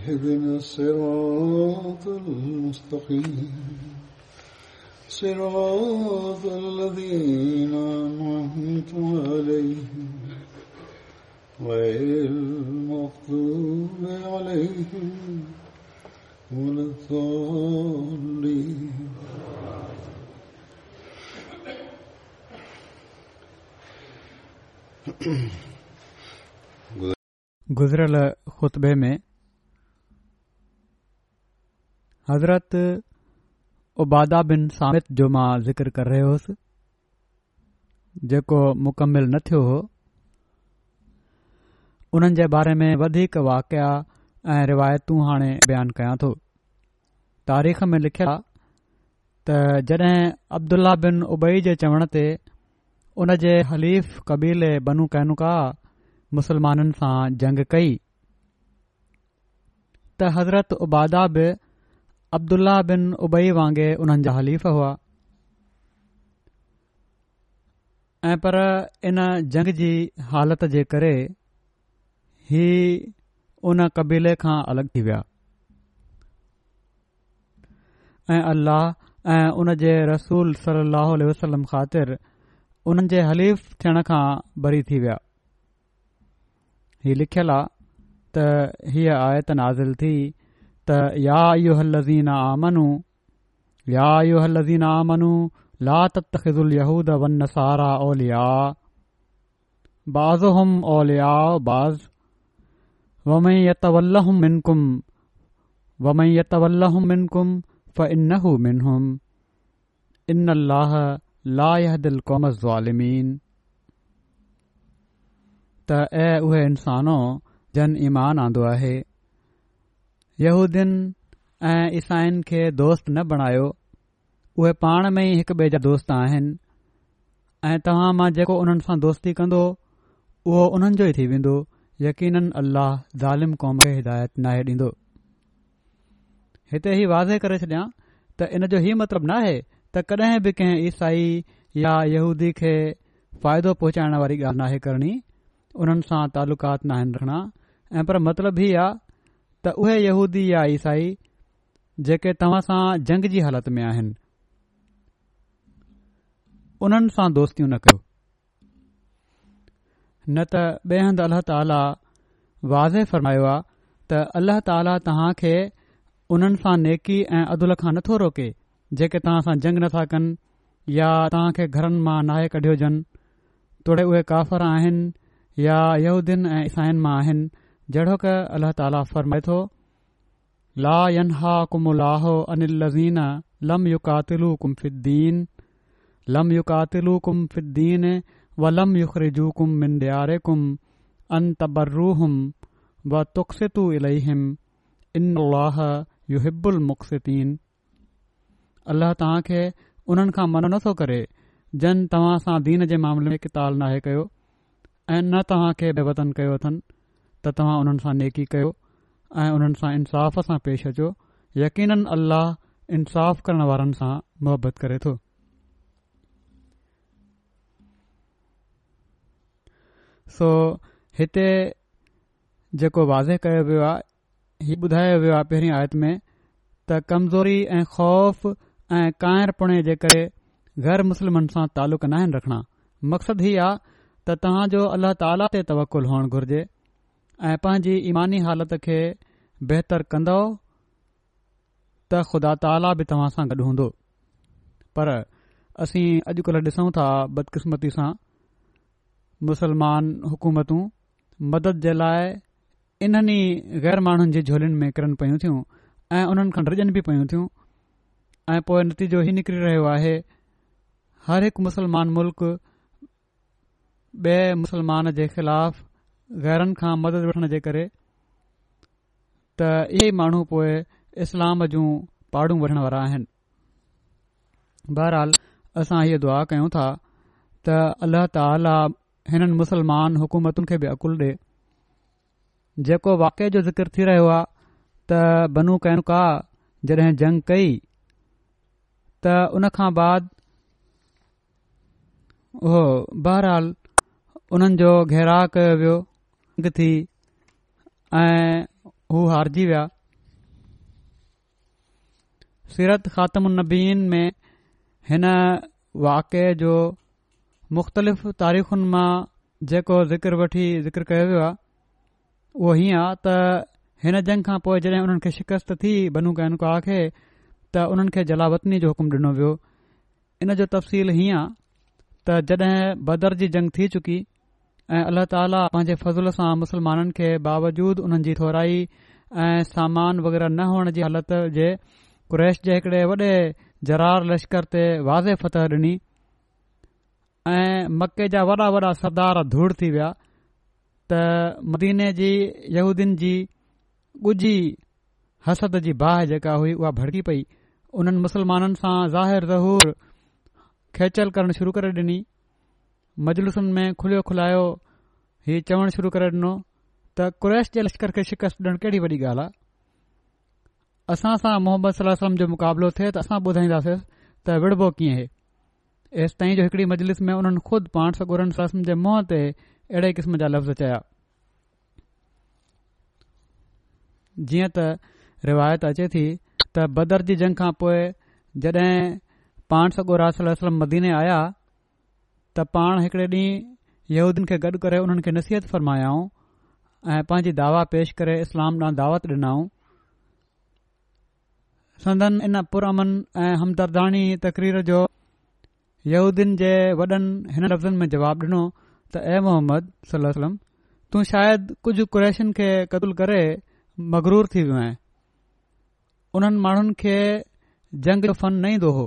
اهدنا الصراط المستقيم صراط الذين أنعمت عليهم غير المغضوب عليهم ولا الضالين गुज़िरियल خطبے میں हज़रत उबादा बिन सामित जो मां ज़िक्र करे रहियो हुयुसि जेको मुकमिल न थियो हो उन्हनि जे बारे में वधीक वाकिया ऐं रिवायतू हाणे बयानु कयां थो तारीख़ में लिखिया त जॾहिं अब्दुल्ला बिन उबई जे चवण ते उन जे हलीफ़ कबीले बनू कैनुका मुसलमाननि सां जंग कई त हज़रत उबादा बि अब्दुल्ला बिन उबई वांगुरु उन्हनि जा हलीफ़ हुआ ऐं पर इन जंग जी हालत जे करे ही उन कबीले खां अलॻि थी विया ऐं अल्लाह ऐं उन जे रसूल सलाहु वसलम ख़ातिर उन्हनि जे हलीफ़ थियण खां बरी थी विया ही लिखियलु आहे त हीअ आयत नाज़िल थी त ऐह इनो जन ईमान आंदो आहे यहूदीन ऐं ईसाइनि खे दोस्त न बणायो उहे पाण में ई हिकु ॿिए जा दोस्त आहिनि ऐं तव्हां मां जेको उन्हनि सां दोस्ती कंदो उहो उन्हनि जो ई थी वेंदो यकीन अल्लाह ज़ालिम क़ौम खे हिदायत नाहे ॾींदो हिते हीउ वाज़े करे छॾिया त इन जो हीउ मतिलबु नाहे त कडहिं बि कंहिं ईसाई या यहूदी खे फ़ाइदो पहुचाइण वारी ॻाल्हि नाहे करणी उन्हनि सां तालुक़ात नाहिनि रखणा ऐं पर मतिलब ई आहे त उहे यहूदी या ईसाई जेके तव्हां सां जंग जी हालत में आहिनि उन्हनि सां दोस्तियूं न कयो न त ॿे हंधि अल्ल ताला वाज़े फरमायो आहे त अल्लाह ताला तव्हां खे उन्हनि सां नेकी ऐं अदुल खां नथो रोके जेके तव्हां सां जंग नथा कनि या तव्हां खे घरनि मां नाहे कढियो जनि तोड़े उहे काफ़र आहिनि या यहूदीन ऐं ईसाइनि मां आहिनि जड़ो क अल्ल्ह ताला फ़र्मे थो ला यन हा कुमुलाहो अनिलीन लम यु कातिलु कुमफ़िदीन लम यु कातिलु कुम फिद्दीन व लमय युरिजु कुम मिनार कुम अन व वुखसितु इलहिम इनाह यू हिब्बुल मुख्सितीन अल्लाह अल्हह तव्हांखे उन्हनि खां मन नथो करे जन तव्हां सां दीन जे मामले में किताल नाहे कयो ऐं न तव्हां खे बेवतन वतन कयो अथन त तव्हां उन्हनि सां नेकी कयो ऐं उन्हनि सां सां पेश अचो यकीन अल्लाह इंसाफ़ करण वारनि सां मुहबत करे थो सो हिते जेको वाज़े कयो वियो आहे हीउ ॿुधायो वियो आहे पहिरीं आयत में त कमज़ोरी ऐं ख़ौफ़ ऐं काइर पुणे जे करे ग़ैर मुस्लिमनि सां तालुक़ न रखणा मक़सदु हीउ आहे त अल्लाह ताला ते घुर्जे ऐं पंहिंजी ईमानी हालत खे बहितर कंदो त ख़ुदा ताला बि तव्हां सां गॾु हूंदो पर असीं अॼुकल्ह ॾिसूं था बदकिस्मती सां मुसलमान हुकूमतूं मदद जे लाइ इन्हनि ग़ैर माण्हुनि जे झोलिन में कनि पियूं थियूं ऐं उन्हनि खनि रजनि बि पयूं थियूं ऐं पोए नतीजो हीउ निकिरी रहियो आहे हरहिक मुसलमान मुल्क़ ब॒ मुसलमान जे ख़िलाफ़ गैरनि खां मदद वठण जे करे त इहे ई माण्हू पोइ इस्लाम जूं पाड़ वठण वारा आहिनि बहरहाल असां इहो दुआ कयूं था त अल्ला ताल हिननि मुस्लमान हुकूमतुनि खे बि अकुलु ॾिए जेको वाके जो ज़िक्र थी रहियो आहे त बनू कैंका जॾहिं जंग कई त उन खां बाद उहो बहरहाल उन्हनि जो ऐं हू हारजी विया सीरत ख़ातुनि मां जेको कयो वियो आहे उहो हीअं आहे त हिन जंग खां पोइ जॾहिं हुननि खे शिकस्त थी बनू कन खे त हुननि खे जलावतनी जो हुकुम ॾिनो वियो इन जो तफ़सील हीअं आहे त जॾहिं बदर जी जंग थी चुकी ऐं अलाह ताला पंहिंजे फज़ुल सां मुसलमाननि खे बावजूद उन्हनि जी थोराई ऐं सामान वग़ैरह न हुअण जी हालत जे कुरैश जे हिकड़े वॾे जरार लश्कर ते वाज़े फतह ॾिनी ऐं मके जा वॾा वॾा सरदार धूड़ थी विया त मदीने जी यहूदीन जी ॻुझी हसद जी बाहि जेका हुई उहा भड़की पई उन्हनि मुसलमाननि सां ज़ाहिर ज़हूर खेचल करणु शुरू करे ॾिनी मजलूसनि में खुलियो खुलायो हीउ चवण शुरू करे ॾिनो त कुरैश जे लश्कर खे शिकस्त ॾियणु कहिड़ी वॾी ॻाल्हि आहे असां सां मोहम्मद सलाह जो मुक़ाबिलो थिए त असां ॿुधाईंदासीं त विढ़बो कीअं है एसि ताईं जो हिकड़ी मजलिस में उन्हनि खुदि पाण सगुरम जे मुंह ते अहिड़े क़िस्म जा लफ़्ज़ चया जीअं त रिवायत अचे थी त बदरजी जंग खां पोइ जड॒हिं पाण सगुरास सलम मदीने आया त पाण हिकड़े ॾींहुं यहूदीन खे गॾु करे उन्हनि खे नसीहत फ़रमायाऊं ऐं पंहिंजी दावा पेश करे इस्लाम ॾांहुं दावत ॾिनाऊं संदन इन पुरमन ऐं हमदर्दाणी तक़रीर जो यहूदीन जे वॾनि हिन लफ़्ज़नि में जवाब डि॒नो त ए मोहम्मद सलम वसलम तूं शायदि कुझु कुरैशन खे क़तल करे मगरूर थी वियो आहे उन्हनि माण्हुनि खे जंग फन न ईंदो हो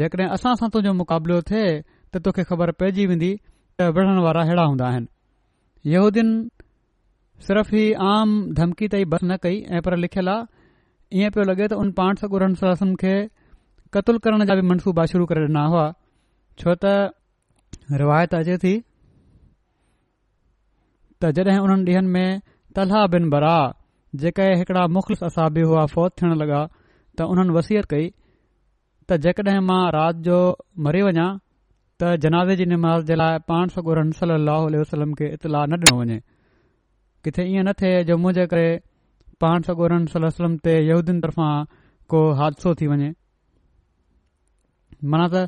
जेकॾहिं असां सां तुंहिंजो मुक़ाबिलो थे त तोखे ख़बर पइजी वेंदी त विढ़नि वारा अहिड़ा हूंदा आहिनि यहूदिन सिर्फ़ ही आम धमकी ताईं बस न कई ऐं पर लिखियलु आहे ईअं पियो लॻे त उन पाण सगुर सासनि खे क़तुल करण जा बि मनसूबा शुरू करे ॾिना हुआ छो त रिवायत अचे थी त जॾहिं उन्हनि ॾींहनि में तलहा बिन बरा जेके हिकड़ा मुख़लिफ़ असाबी हुआ फ़ौत थियण लॻा त उन्हनि वसियत कई त जेकॾहिं मां राति जो मरी वञा त जनाज़े जी निमाज़ जे लाइ पाण सॻो रमसल अलसलम खे इतलाउ न ॾिनो वञे किथे इएं न थिए जो मुंहिंजे करे पाण सॻो सलम ते यहूदीनि तरफ़ां को हादिसो थी वञे माना त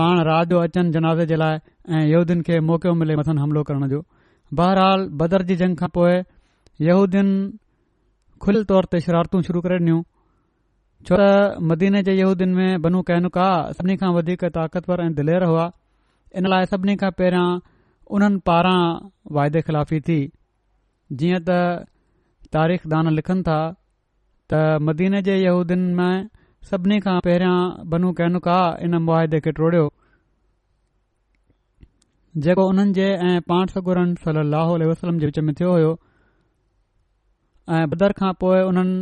पाण राजो अचनि जनाज़े जे लाइ ऐं यहूदियुनि खे मौक़ो मिले मथनि हमिलो करण जो बहरहाल बदरजी जंग खां पोइ यहूदियुनि खुले तौर ते शरारतूं शुरू करे ॾियूं छो त मदीने जे यहूदीन में बनू कैनुका सभिनी खां वधीक ताक़तवर ऐं दिलेर हुआ इन लाइ सभिनी खां पहिरियां उन्हनि पारां वाइदे ख़िलाफ़ी थी जीअं त तारीख़ दान लिखनि था त मदीने जे यहूदीन में सभिनी खां पहिरियां बनू कैनुका इन मुआदे खे टोड़ियो जेको उन्हनि जे ऐं पाण सगुरन सली वसलम जे विच में थियो हुयो ऐं बदर खां पोइ उन्हनि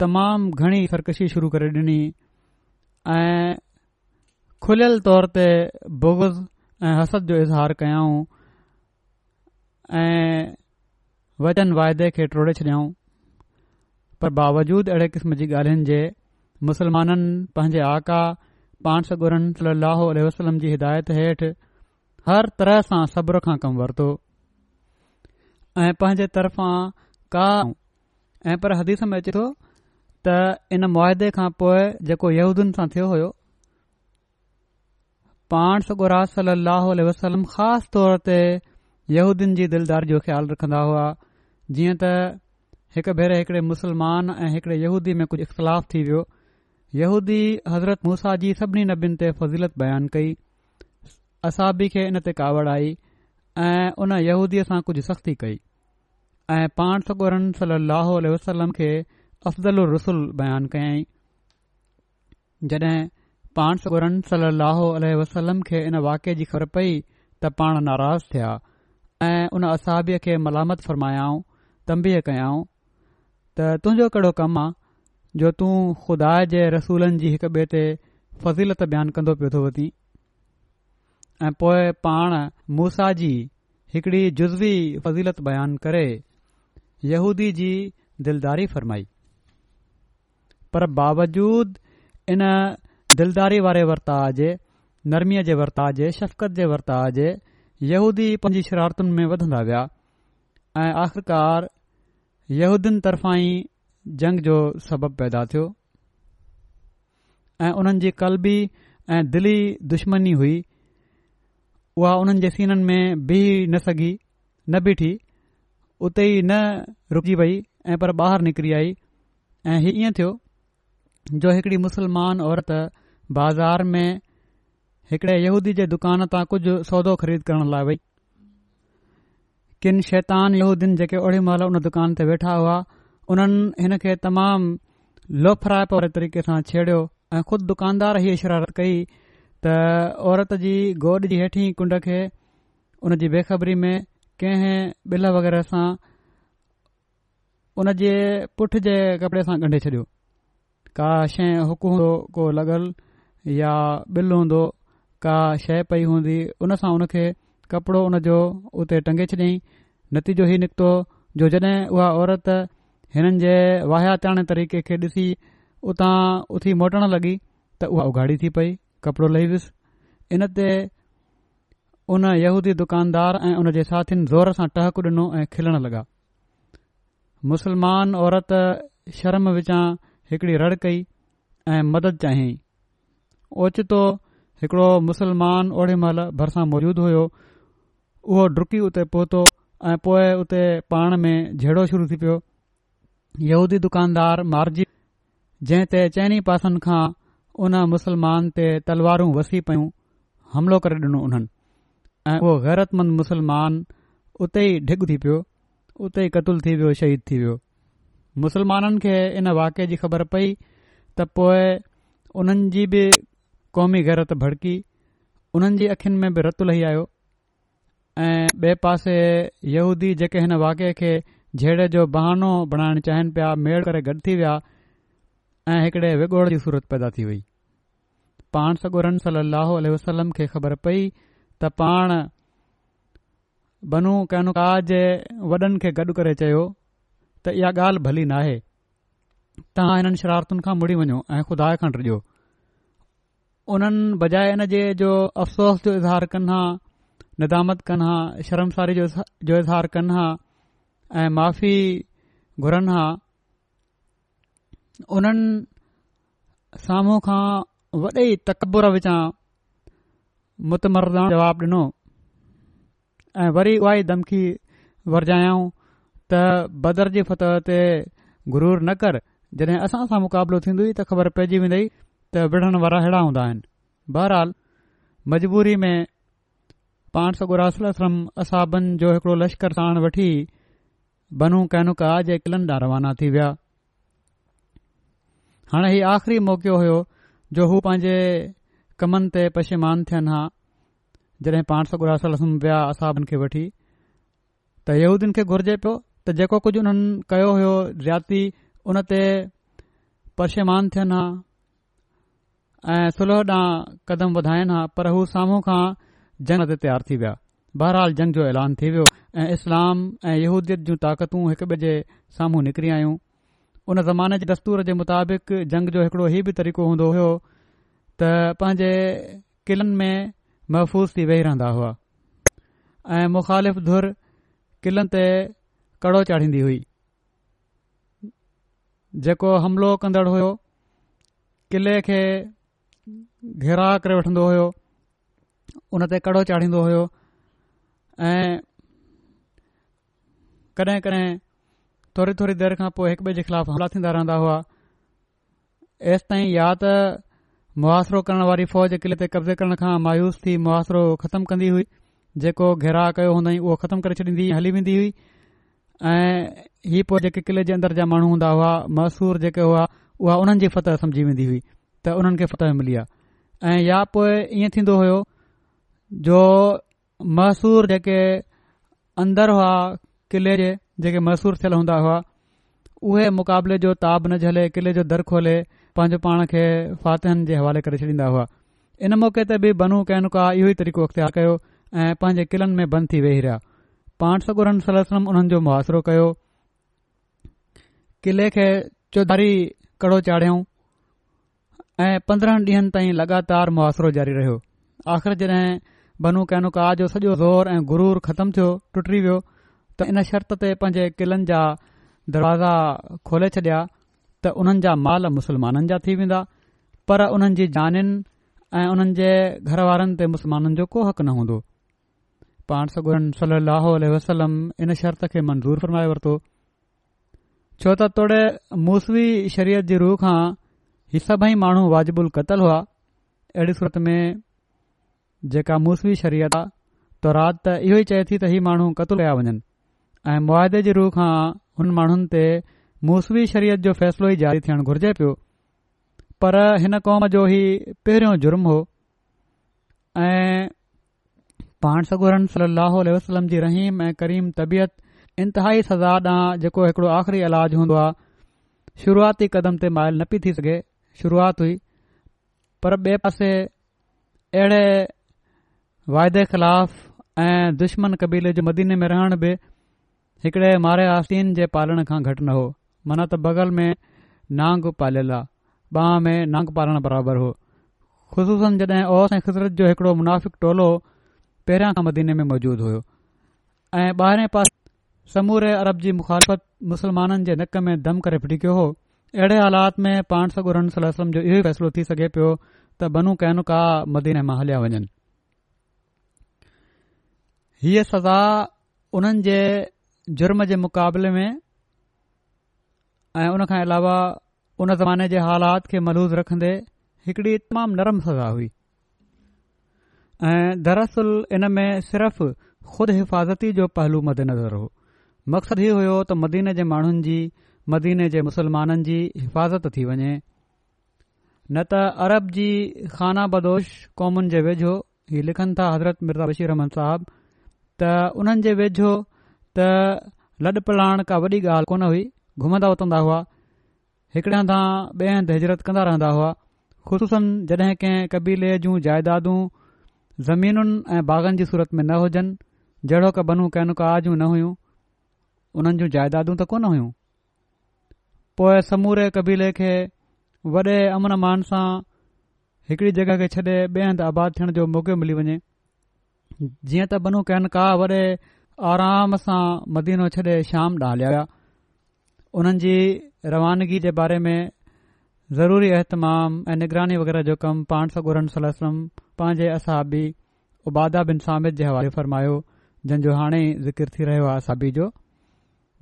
तमामु घणी फरकशी शुरू करे ॾिनी ऐं खुलियल तौर ते बुगज़ ऐं हसद जो इज़हार कयाऊं ऐं वचन वाइदे खे टोड़े छॾियाऊं पर बावजूद अहिड़े क़िस्म जी ॻाल्हियुनि जे मुस्लमाननि पंहिंजे आका पांसुरनि सलाहु वसलम जी हिदायत हेठि हर तरह सां सब्र खां कमु वरितो ऐं पंहिंजे तरफ़ां का ऐं पर हदीस में अचे थो त इन मुआदे खां पोइ जेको यहूदियुनि सां थियो हुयो पाण सॻोरास सलाहु वसलम ख़ासि तौर ते यहूदीनि जी दिलदार जो ख़्यालु रखंदा हुआ जीअं त हिकु भेरे हिकिड़े मुसलमान ऐं हिकड़े यूदीअ में कुझु इख़्तिलाफ़ु थी वियो यहूदी हज़रत मूसा जी सभिनी नबियुनि ते फज़ीलत बयानु कई असाबी खे इन ते कावड़ आई ऐं उन यूदीअ सां कुझु सख़्ती कई ऐं पाण सगोरन सलाहु वसलम खे अफ़ज़ल उलरसल बयानु कयाई जड॒हिं पाण सगरन सली अल वसलम खे इन वाके जी ख़बर पई त पाण नाराज़ थिया ऐं उन असाबीअ खे मलामत फ़रमायाऊं तंबीअ कयाऊं त तुंहिंजो कहिड़ो कमु आहे जो तूं खुदा जे रसूलनि जी हिक ॿिए ते फज़ीलत बयानु कंदो पियो थो वञीं ऐं पोए पाण मूसा जी हिकड़ी जुज़वी फज़ीलत बयानु करे यहूदी जी दिलदारी फ़रमाई पर बावजूद इन दिलदारी वारे वर्ता जे नरमीअ जे वर्ता जे शफ़क़त जे वर्ता जे यहूदी पंहिंजी शरारतुनि में वधंदा विया ऐं आख़िरकार यूदीनि तरफ़ां ई जंग जो सबबु पैदा थियो ऐं उन्हनि जी क़लबी ऐं दिली दुश्मनी हुई उहा उन्हनि जे सीननि में बीह न सघी न बीठी उते ई न रुकी वई ऐं पर ॿाहिरि निकिरी आई ऐं हीउ ईअं थियो जो हिकड़ी मुसलमान औरत बाज़ार में हिकड़े यहूदी जे दुकान तां कुझु सौदो ख़रीद करण लाइ वेई किनि शैतान यहूदीन जेके ओडी महिल उन दुकान ते वेठा हुआ उन्हनि हिन खे तमामु लोफड़ाप वारे तरीक़े सां छेडि॒यो ऐं ख़ुद दुकानदार इहा शरारत कई त औरत जी गोॾ जी हेठीं कुंड खे उन जी बेखबरी में कंहिं बिल वग़ैरह सां उन जे पुठि जे कपड़े सां ॻंढे छॾियो का शइ हुकु हूंदो को लॻल या बिल हूंदो का शइ पई हूंदी उन सां उनखे कपिड़ो जो उते टंगे छॾियईं नतीजो ई निकितो जो जॾहिं उहा औरत हिननि जे वाहिया ताण तरीक़े खे ॾिसी उतां उथी मोटण लॻी त उहा उघाड़ी थी पई कपिड़ो लही वियुसि इन ते उन यहूदी दुकानदार ऐं उन जे साथियुनि ज़ोर सां टहक ॾिनो ऐं खिलण लॻा मुसलमान औरत शर्म विचां हिकड़ी रड़ कई ऐं मदद चाहियईं ओचितो हिकिड़ो मुसलमान ओड़ी महिल भरिसां मौजूदु हुयो उहो डुकी उते पहुतो ऐं पोइ उते पाण में झेड़ो शुरू थी पियो यहूदी दुकानदार मारजी जंहिं ते चइनि पासनि खां उन मुसलमान ते तलवारूं वसी पयूं हमिलो करे ॾिनो उन्हनि ऐं उहो गैरतमंद मुसलमान उते ई ढिग थी पियो उते ई क़तूल थी वियो शहीद थी वियो मुसलमाननि खे इन वाके जी ख़बर पई त पोइ उन्हनि जी बि क़ौमी गैरत भड़की उन्हनि जी अखियुनि में बि रतु लही आयो ऐं ॿिए पासे यहूदी जेके हिन वाके खे झेड़े जो बहानो बणाइणु चाहिनि पिया मेड़ करे गॾु थी विया ऐं हिकिड़े विगोड़ जी सूरत पैदा थी वई पाण सगो रन सल अलाह वसलम खे ख़बर पई त पाण बनू कनका जे वॾनि खे गॾु करे चयो त इहा ॻाल्हि भली न आहे तव्हां हिननि शरारतुनि खां मुड़ी वञो ऐं खुदा खण ॾिजो उन्हनि बजाए इन जे जो अफ़सोस जो इज़हार कनि हा निदामत कनि हा शर्मसारी जो जो इज़हार कनि हा ऐं माफ़ी घुरनि हा उन्हनि साम्हूं खां वॾे तकबुर विचां मुतमरदान जवाबु ॾिनो ऐं वरी उहा ई धमकी वरजायाऊं त बदर जी फतह ते गुरूर न कर जॾहिं असां सां मुक़ाबिलो थींदी हुई त ख़बर पइजी वेंदई त विढ़ण वारा अहिड़ा हूंदा आहिनि बहरहाल मजबूरी में पाण सॻु रासलसलम असाबनि जो हिकिड़ो लश्कर साण वठी बनू कैनुका जे किलनि ॾांहुं रवाना थी विया हाणे हीउ आख़िरी मौक़ो हुयो जो हू पंहिंजे कमनि ते पशेमान थियनि हा जॾहिं पाण सॻुरास विया असाबनि खे वठी त यहूदीन खे घुर्जे पियो त जेको कुझ उन्हनि कयो हुयो जाती उन ते परशेमान थियनि हा ऐं सुलह ॾांहुं क़दम वधाइनि हा पर हू साम्हूं खां जंग ते तयार थी विया बहरहाल जंग जो ऐलान थी वियो ऐं इस्लाम ऐं यूदीअत जूं ताक़तूं हिकु ॿिए जे साम्हूं निकिरी आयूं हुन ज़माने जे दस्तूर जे मुताबिक़ जंग जो हिकड़ो हीउ बि तरीक़ो हूंदो हो त पंहिंजे क़िलनि में महफ़ूज़ थी वेही रहंदा हुआ ऐं मुख़ालिफ़ धुर क़िलनि ते कड़ो चाढ़ींदी हुई जेको हमिलो कंदड़ हुयो किले खे घेराह करे वठंदो हुयो उन ते कड़ो चाढ़ींदो हुयो ऐं कॾहिं कॾहिं थोरी थोरी देरि खां पोइ हिकु ॿिए जे ख़िलाफ़ु हमला थींदा रहंदा हुआ एसि ताईं या त मुआसिरो करण वारी फ़ौज किले ते कब्ज़े करण खां मायूस थी मुआसिरो ख़तमु कंदी हुई जेको घेरा कयो हूंदई उहो ख़तमु करे छॾींदी हली वेंदी हुई ऐं इहे पोइ जेके किले जे अंदरि जा माण्हू हूंदा हुआ मसूर जेके हुआ उहा उन्हनि जी फतह सम्झी वेंदी हुई त उन्हनि खे फतह मिली आहे ऐं या पोइ ईअं थींदो हुयो जो मसूर जेके अंदरि हुआ किले जे जेके मसूर थियल हूंदा हुआ उहे मुक़ाबले जो ताब न झले किले जो दर खोले पंहिंजो पाण खे फातिहनि जे हवाले करे छॾींदा हुआ इन मौके ते बि बनू कैनका इहो ई तरीक़ो अख़्तियारु कयो ऐं पंहिंजे किलनि में बंदि थी वेही रहिया पाण सगुरनि सलम उन्हनि जो मुआासिरो कयो किले खे चौधारी कड़ो चाढ़ियो ऐं पंद्रहनि डींहनि ताईं लगातार मुआसरो जारी रहियो आख़िर जड॒हिं बनू कैनुका जो सॼो ज़ोर ऐं गुरूर ख़त्मु थियो टुटी वियो त इन शर्त ते पंज किलनि जा दरवाज़ा खोले छडि॒या त उन्हनि जा माल मुसलमाननि जा थी वेंदा पर उन्हनि जी जानि ऐं उन्हनि जे घर वारनि ते मुसलमाननि जो को हक़ न हूंदो पाण सगुरनि सली वसलम इन शर्त खे मंज़ूर फरमाए वरितो छो त तोड़े मूसवी शरीयत जी रूह खां हीउ सभई माण्हू वाजिबुल क़तल हुआ अहिड़ी सूरत में जेका मूसवी शरीयत आहे तौरात त इहो ई चए थी त हीउ माण्हू क़तलु आया वञनि ऐं मुआदे जी रूह खां हुन माण्हुनि ते मूसवी शरीयत जो फ़ैसिलो ई जारी थियणु घुर्जे पियो पर हिन क़ौम जो ई पहिरियों जुर्म हो ऐं पाण सगूरन सली लहल वसलम जी रहीम ऐं करीम तबियत इंतिहाई सजा ॾांहुं जेको हिकड़ो आख़िरी इलाज हूंदो आहे शुरूआती क़दम ते मायल न पई थी सघे शुरूआति हुई पर ॿिए पासे अहिड़े वाइदे ख़िलाफ़ ऐं दुश्मन क़बीले जे मदीने में रहण बि हिकड़े मारे आसिन जे पालण खां घटि न हो मन त बगल में नांग पालियलु आहे में नांग पालणु बराबरि हो ख़ुसा जड॒हिं ओस ऐं ख़ुदरत जो हिकड़ो टोलो पहिरियां खां मदीने में मौजूदु हुयो ऐं ॿारहें पासे समूरे अरब जी मुखालफ़त मुस्लमाननि जे नक में दम करे फिटिकियो हो अहिड़े हालात में पाण सगुर सलो जो इहो फ़ैसिलो थी सघे पियो त बनू कन का मदीने मां हलिया वञनि हीअ सज़ा उन्हनि जे जुर्म जे मुक़ाबले में ऐं उन अलावा उन ज़माने जे हालात खे मलूज़ रखन्दे हिकड़ी तमामु नरम सज़ा हुई ऐं दरस इन में सिर्फ़ ख़ुद हिफ़ाज़ती जो पहलू मदेनज़र हो मक़सदु हीअ होयो त मदीने जे माण्हुनि जी मदीने जे मुसलमाननि जी हिफ़ाज़त थी वञे न त अरब जी ख़ाना बदोश क़ौमुनि जे वेझो हीअ लिखनि था हज़रत मिर्ज़ा बशीर रहमन साहब त उन्हनि जे वेझो त लॾ पलाण का वॾी ॻाल्हि कोन हुई घुमंदा उतंदा हुआ हिकिड़े हंधि ॿिए हंधि हिजरत कंदा रहंदा हुआ ख़ुशूसनि जॾहिं कंहिं कबीले जूं जाइदादूं ज़मीनुनि ऐं बाग़नि जी सूरत में न हुजनि जहिड़ो की बनू कैनि जूं न हुयूं उन्हनि जूं जाइदादूं त कोन हुइयूं पोइ समूरे कबीले खे वॾे अमन मान सां हिकड़ी जॻहि खे छॾे ॿिए हंधि आबाद थियण जो मौको मिली वञे जीअं त बनू कैनिका वॾे आराम सां मदीनो छॾे शाम ॾांहुं हलिया विया उन्हनि जी रवानगी जे बारे में ज़रूरी अहतमाम ऐं निगरानी वग़ैरह जो कमु पाण पंहिंजे असाबी उबादा बिन सामित जे हवाले फरमायो जंहिंजो हाणे ई ज़िकर थी रहियो आ असाबी जो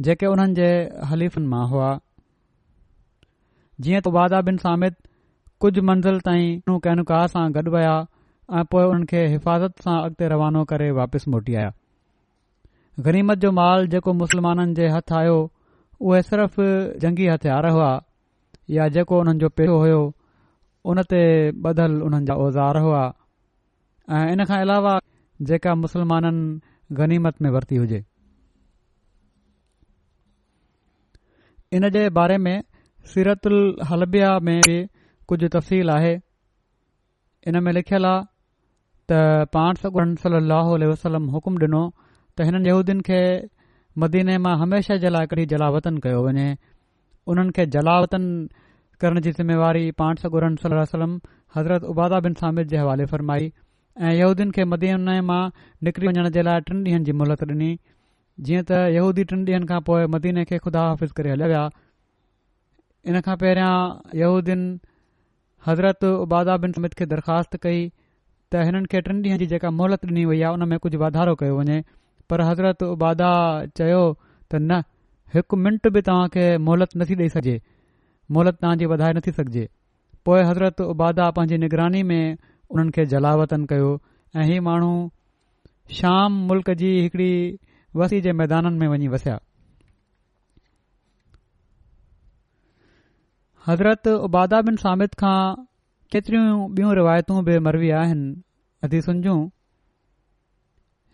जेके उन्हनि जे हलीफ़ुनि मां हुआ जीअं त उबादा बिन सामिद कुझु मंज़िल ताईं नू कैनुका सां गॾु विया ऐं पोएं उन्हनि खे हिफ़ाज़त सां अॻिते रवानो करे वापसि मोटी आया गनीमत जो माल जेको मुस्लमाननि जे हथ आयो उहे सिर्फ़ जंगी हथियार हुआ या जेको हुननि जो पेसो हो ते बधलु उन्हनि जा औज़ार हुआ ऐं इन खां अलावा जेका मुस्लमाननि गनीमत में वरती हुजे इन जे बारे में सीरतुल हलबिया में बि कुझु तफ़सील आहे इन में लिखियलु आहे त पानसर सली अलसलम हुकुम डि॒नो त हिननि यूदियुनि खे मदीने मां हमेशा जे लाइ कढी जलावतन कयो वञे उन्हनि खे जलावतन करण जी ज़िम्मेवारी पाण सॻ गुर हज़रत उबादा बिन सामित जे हवाले फ़रमाई ऐं यहूदन खे मदीने मां निकिरी वञण जे लाइ टिन ॾींहनि जी मोहलत ॾिनी जीअं त यहूदी टिन ॾींहनि खां पोइ मदीने खे खुदा हाफ़िज़ करे हलिया विया इन खां पहिरियां यहूदीन हज़रत उबादा बिन समित खे दरख़्वास्त कई त हिननि खे टिनि ॾींहनि जी जेका मोहलत ॾिनी वई आहे उन में कुझु वाधारो कयो वञे पर हज़रत उबादा चयो त न हिकु मिंट बि तव्हांखे मोहलत नथी ॾेई सघे मोहलत तव्हांजी वधाए नथी सघिजे पोए हज़रत उबादा पंहिंजी निगरानी में उन्हनि खे जलावतन कयो ऐं ही माण्हू शाम मुल्क़ जी हिकड़ी वसी जे मैदाननि में वञी वसिया हज़रत उबादा बिन सामिद खां केतिरियूं बियूं रिवायतूं बि मरवी आहिनि अदीसुनि जूं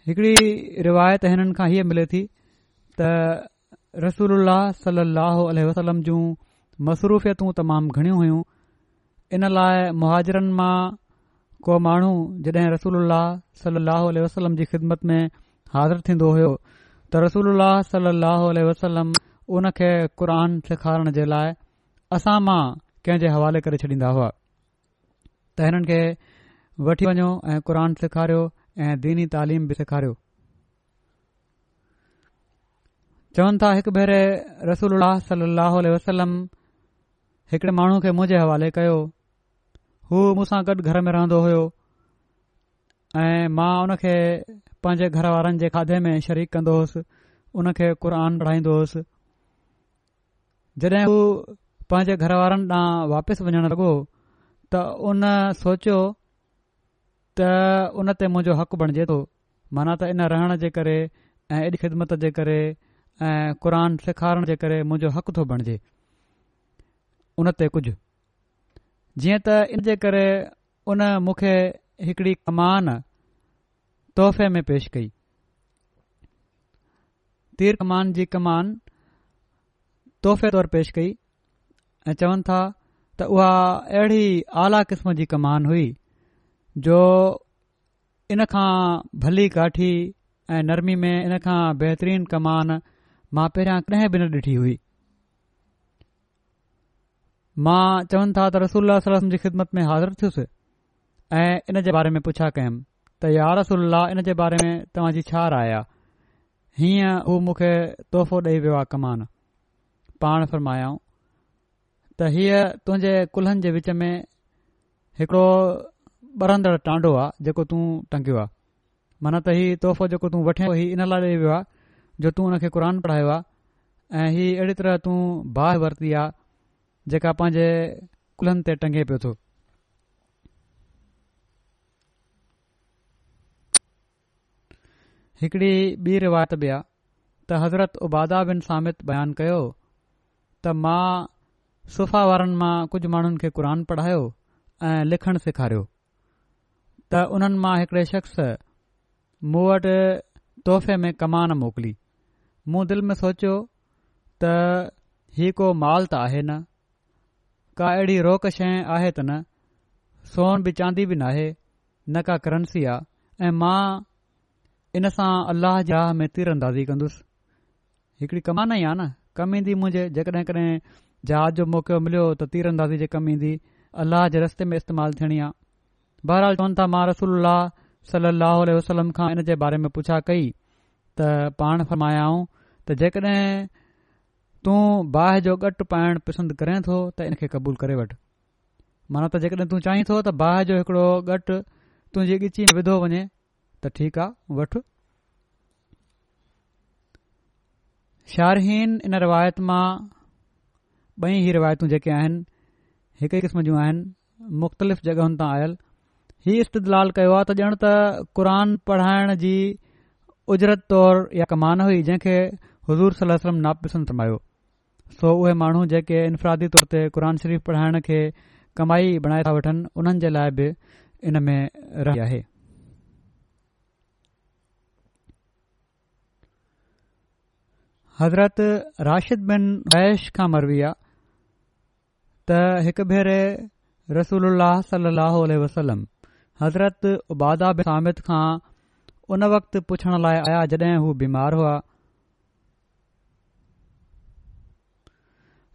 हिकड़ी रिवायत हिननि खां हीअ मिले थी त रसूल सली वसलम जूं मसरूफ़ियतूं तमामु घणियूं हुइयूं इन लाइ मुहाजरनि मां को माण्हू जॾहिं रसूल वसलम जी ख़िदमत में हाज़िर थींदो हुयो त रसूल सलम उनखे क़रान सेखारण जे लाइ असां मां कंहिंजे हवाले करे छॾींदा हुआ त हिननि खे वठी वञो ऐं क़रान सेखारियो ऐं दीनी तालीम बि सेखारियो चवनि था हिकु भेरे रसूल सलाह वसलम हिकिड़े माण्हू खे मुंहिंजे हवाले कयो हू मूंसां गॾु घर में रहंदो हुयो ऐं मां उन खे पंहिंजे घर वारनि जे खाधे में शरीक कंदो उन खे क़रान पढ़ाईंदो हुयुसि जॾहिं हू पंहिंजे घर वारनि ॾांहुं वापसि वञणु लॻो त उन सोचियो त उन ते मुंहिंजो हक़ु बणिजे थो माना त इन रहण जे करे ऐं ख़िदमत जे करे ऐं क़रान सेखारण जे करे मुंहिंजो हक़ु थो बणिजे उन ते जीअं त इन जे करे उन मूंखे हिकड़ी कमान तुहिफ़े में पेश कई तीर कमान जी कमान तुहफ़े तौर पेशि कई ऐं चवनि था त उहा अहिड़ी आला क़िस्म जी कमान हुई जो इनखां भली काठी ऐं नरमी में इन खां बेहतरीन कमान मां पहिरियां कॾहिं बि न ॾिठी हुई मां चवनि था त रसूल सलम जी ख़िदमत में हाज़िर थियुसि ऐं इन जे बारे में पुछा कयुमि त यार रसूल इन जे बारे में तव्हांजी छा राय आहे हीअं हू मूंखे तोहफ़ो ॾेई वियो आहे कमान पाण फरमायाऊं त हीअ तुंहिंजे कुल्हनि जे विच में हिकड़ो बरंदड़ टांडो आहे जेको तूं टंगियो आहे माना त ही तोहफ़ो जेको तूं वठे इन लाइ ॾेई वियो आहे जो तू उन खे क़ुर पढ़ायो आहे ऐं हीअ अहिड़ी तरह तू बाहि वरिती आहे जेका पंहिंजे कुलनि ते टंगे पियो थो हिकड़ी ॿी रिवायत बि आहे त हज़रत उबादा बिन सामित बयानु कयो त मां सुफ़ा वारनि मां कुझु माण्हुनि खे क़ुर पढ़ायो ऐं लिखणु सेखारियो त उन्हनि मां हिकड़े शख़्स मूं वटि तोहफ़े में कमान मोकिली मूं दिलि में सोचियो त हीउ को माल त आहे न का अहिड़ी रोक शइ आहे त न सोन बि चांदी बि न न का करंसी आहे ऐं मां इन सां अल्लाह राह में तीर अंदाज़ी कंदुसि हिकिड़ी कमानाई आहे न कम ईंदी मुंहिंजे जेकॾहिं कॾहिं जहाज जो मौको मिलियो त तीरंदाज़ी जे कमु ईंदी अलाह जे रस्ते में इस्तेमालु थियणी आहे बहरहाल चवनि था मां रसूल सलाहु वसलम खां इन जे बारे में पुछा कई त पाण फरमाया आहियूं त जेकॾहिं तूं बाहि जो गटु पाइणु पसंदि करें थो त इन खे क़बूल करे वठ माना त जेकॾहिं तूं चाहीं तो त बाहि जो हिकड़ो गट तुंहिंजी ॻिची विधो वञे त ठीकु आहे वठ शारहीन इन रिवायत मां ॿई ही रिवायतू जेके आहिनि हिक ई क़िस्म जूं आहिनि मुख़्तलिफ़ जॻहियुनि तां आयल हीउ इस्तदिलाल कयो आहे त ॼण त क़रान पढ़ाइण जी उजरत तौर या कमान हुई जंहिंखे हज़ूर सलम नापिस समायो सो उहे माण्हू जेके इन्फ़रादी तौर ते क़ुर शरीफ़ पढ़ाइण खे कमाई बणाए था वठनि उन्हनि जे लाइ बि में रही आहे हज़रत राशिद बिन बैश खां मरवी आहे त हिकु भेरे रसूल वसलम हज़रत उबादा बिन सामिद खां उन वक़्त पुछण लाइ आया जॾहिं हू बीमार हुआ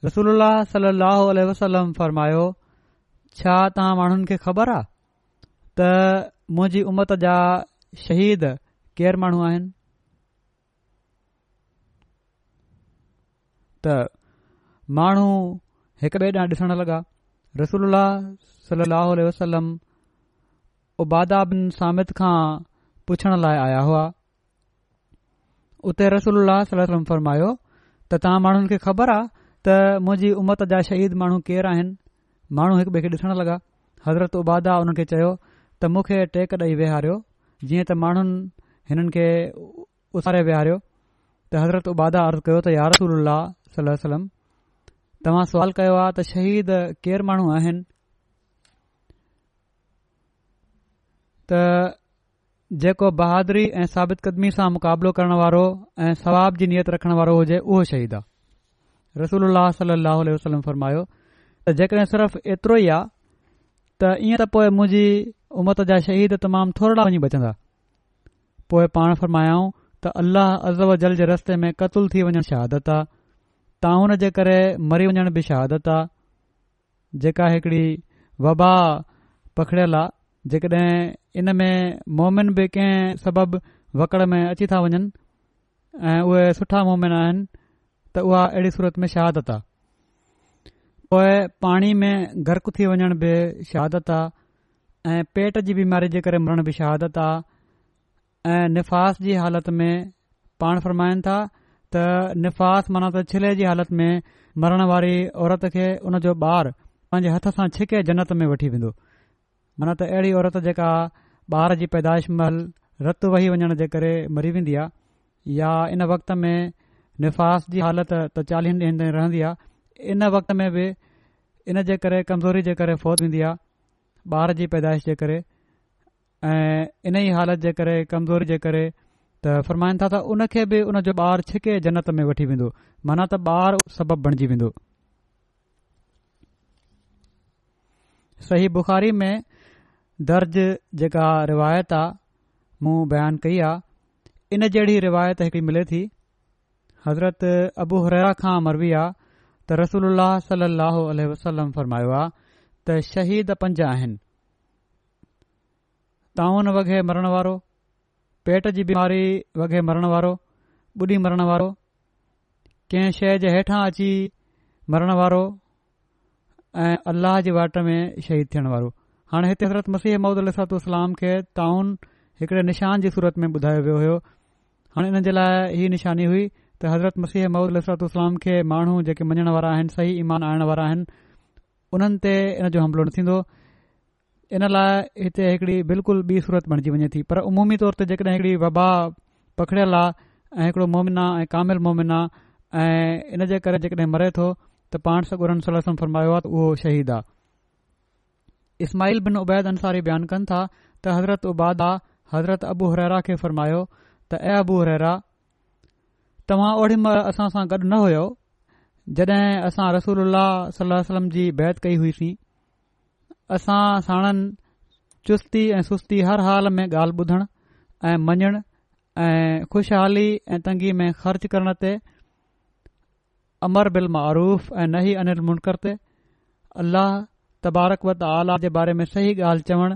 रसूल सल अह वल फरमायो امت جا माण्हुनि खे ख़बर आहे त मुंहिंजी उमत जा शहीद केर माण्हू आहिनि त माण्हू हिकु ॿिए ॾांहुं ॾिसण लॻा रसूल सलाहु उबादा बिन सामित खां पुछण लाइ आया हुआ उते रसूल फरमायो त تا माण्हुनि खे خبر آ त मुंहिंजी उमत जा शहीद माण्हू केर आहिनि माण्हू हिकु ॿिए खे ॾिसणु लॻा हज़रत उबादा हुन खे चयो त मूंखे टेक ॾेई वेहारियो जीअं त माण्हुनि हिननि खे उसारे विहारियो त हज़रत उबादा अर्ज़ु कयो त यारसूल सलम तव्हां कयो आहे त शहीद केर माण्हू आहिनि त जेको बहादुरी ऐं साबित क़दमी सां मुक़ाबिलो करण वारो ऐं सवाब जी नियत रखण वारो हुजे उहो शहीद आहे रसूल सलाहु वसलम फरमायो त जेकॾहिं सिर्फ़ु एतिरो ई आहे त ईअं त पोइ मुंहिंजी उमत जा शहीद तमामु थोरा वञी बचंदा पोइ पाण फरमायाऊं त अज़ब जल जे रस्ते में क़तूल थी वञणु शहादत आहे ताउन जे करे मरी वञण बि शहादत आहे जेका हिकिड़ी वबा पखिड़ियल आहे जेकॾहिं इन में मोमिन बि कंहिं सबबि वकड़ में अची था वञनि ऐं उहे सुठा मोमिन आहिनि त उहा अहिड़ी सूरत में शहादत आहे पोइ पाणी में गर्क थी वञण बि शहादत आहे ऐं पेट जी बीमारी जे करे मरण बि शहादत आहे ऐं निफ़ास जी हालत में पाण फ़रमाइनि था त निफ़ास माना त छिले जी हालत में मरण वारी औरत खे उन जो ॿारु पंहिंजे हथ सां छिके जनत में वठी वेंदो मन त अहिड़ी औरत जेका ॿार जी पैदाइश महल रतु वही वञण जे करे मरी वेंदी आहे या इन वक़्त में निफ़ास जी हालत त चालीहनि ॾींहनि ताईं रहंदी आहे इन वक़्त में बि इन जे करे कमज़ोरी जे करे फ़ौत वेंदी आहे ॿार जी पैदाइश जे करे ऐं इन ई हालत जे करे कमज़ोरी जे करे त फ़र्माईनि था त उन खे बि उन जो ॿारु छिके जन्नत में वठी वेंदो माना त ॿारु सबबु बणिजी वेंदो सही बुख़ारी में दर्ज जेका रिवायत आहे मूं बयानु कई आहे इन जहिड़ी रिवायत हिकड़ी मिले थी हज़रत अबू हरया खां मरबी आहे त रसूल सलाहु वसलम फरमायो आहे त शहीद पंज आहिनि ताउन वॻे मरणु वारो पेट जी बीमारी वॻे मरणु वारो बुॾी मरणु वारो कंहिं शइ जे हेठां अची मरणु वारो ऐं अलाह जे वाट में शहीद थियण वारो हाणे हिते हज़रत मुसीह महमूदु अलसातूासलाम खे ताउन हिकड़े निशान जी सूरत में ॿुधायो वियो हो हाणे हिन जे लाइ हीअ निशानी हुई त हज़रत मसीह महूद अलतलाम खे माण्हू जेके मञण वारा आहिनि सही ईमान आणण वारा आहिनि उन्हनि ते इन जो हमिलो न थींदो इन लाइ हिते हिकड़ी बिल्कुलु बि सूरत बणजी वञे थी पर उमूमी तौर ते जेकॾहिं हिकड़ी वबा पकड़ियल आहे ऐं हिकिड़ो मोमिना ऐं कामिल मोमिना ऐं इन जे करे जेकॾहिं मरे थो त पाण सां फ़रमायो आहे त उहो शहीद आहे इस्माइल बिन उबैद अंसारी बयानु कनि था त हज़रत उबाद हज़रत अबू हरेरा खे फ़र्मायो त ऐ अबू हरेरा तव्हां ओड़ी महिल असां सां गॾु न हुयो जॾहिं असां रसूल सलाह जी बैत कई हुई सी असां साणनि चुस्ती ऐं सुस्ती हर हाल में ॻाल्हि ॿुधण ऐं मञणु ऐं ख़ुशहाली ऐं तंगी में ख़र्च करण ते अमर बिल्मारुफ़ ऐं नही अनि मुनक़र ते अलाह तबारकवत आला जे बारे में सही ॻाल्हि चवणु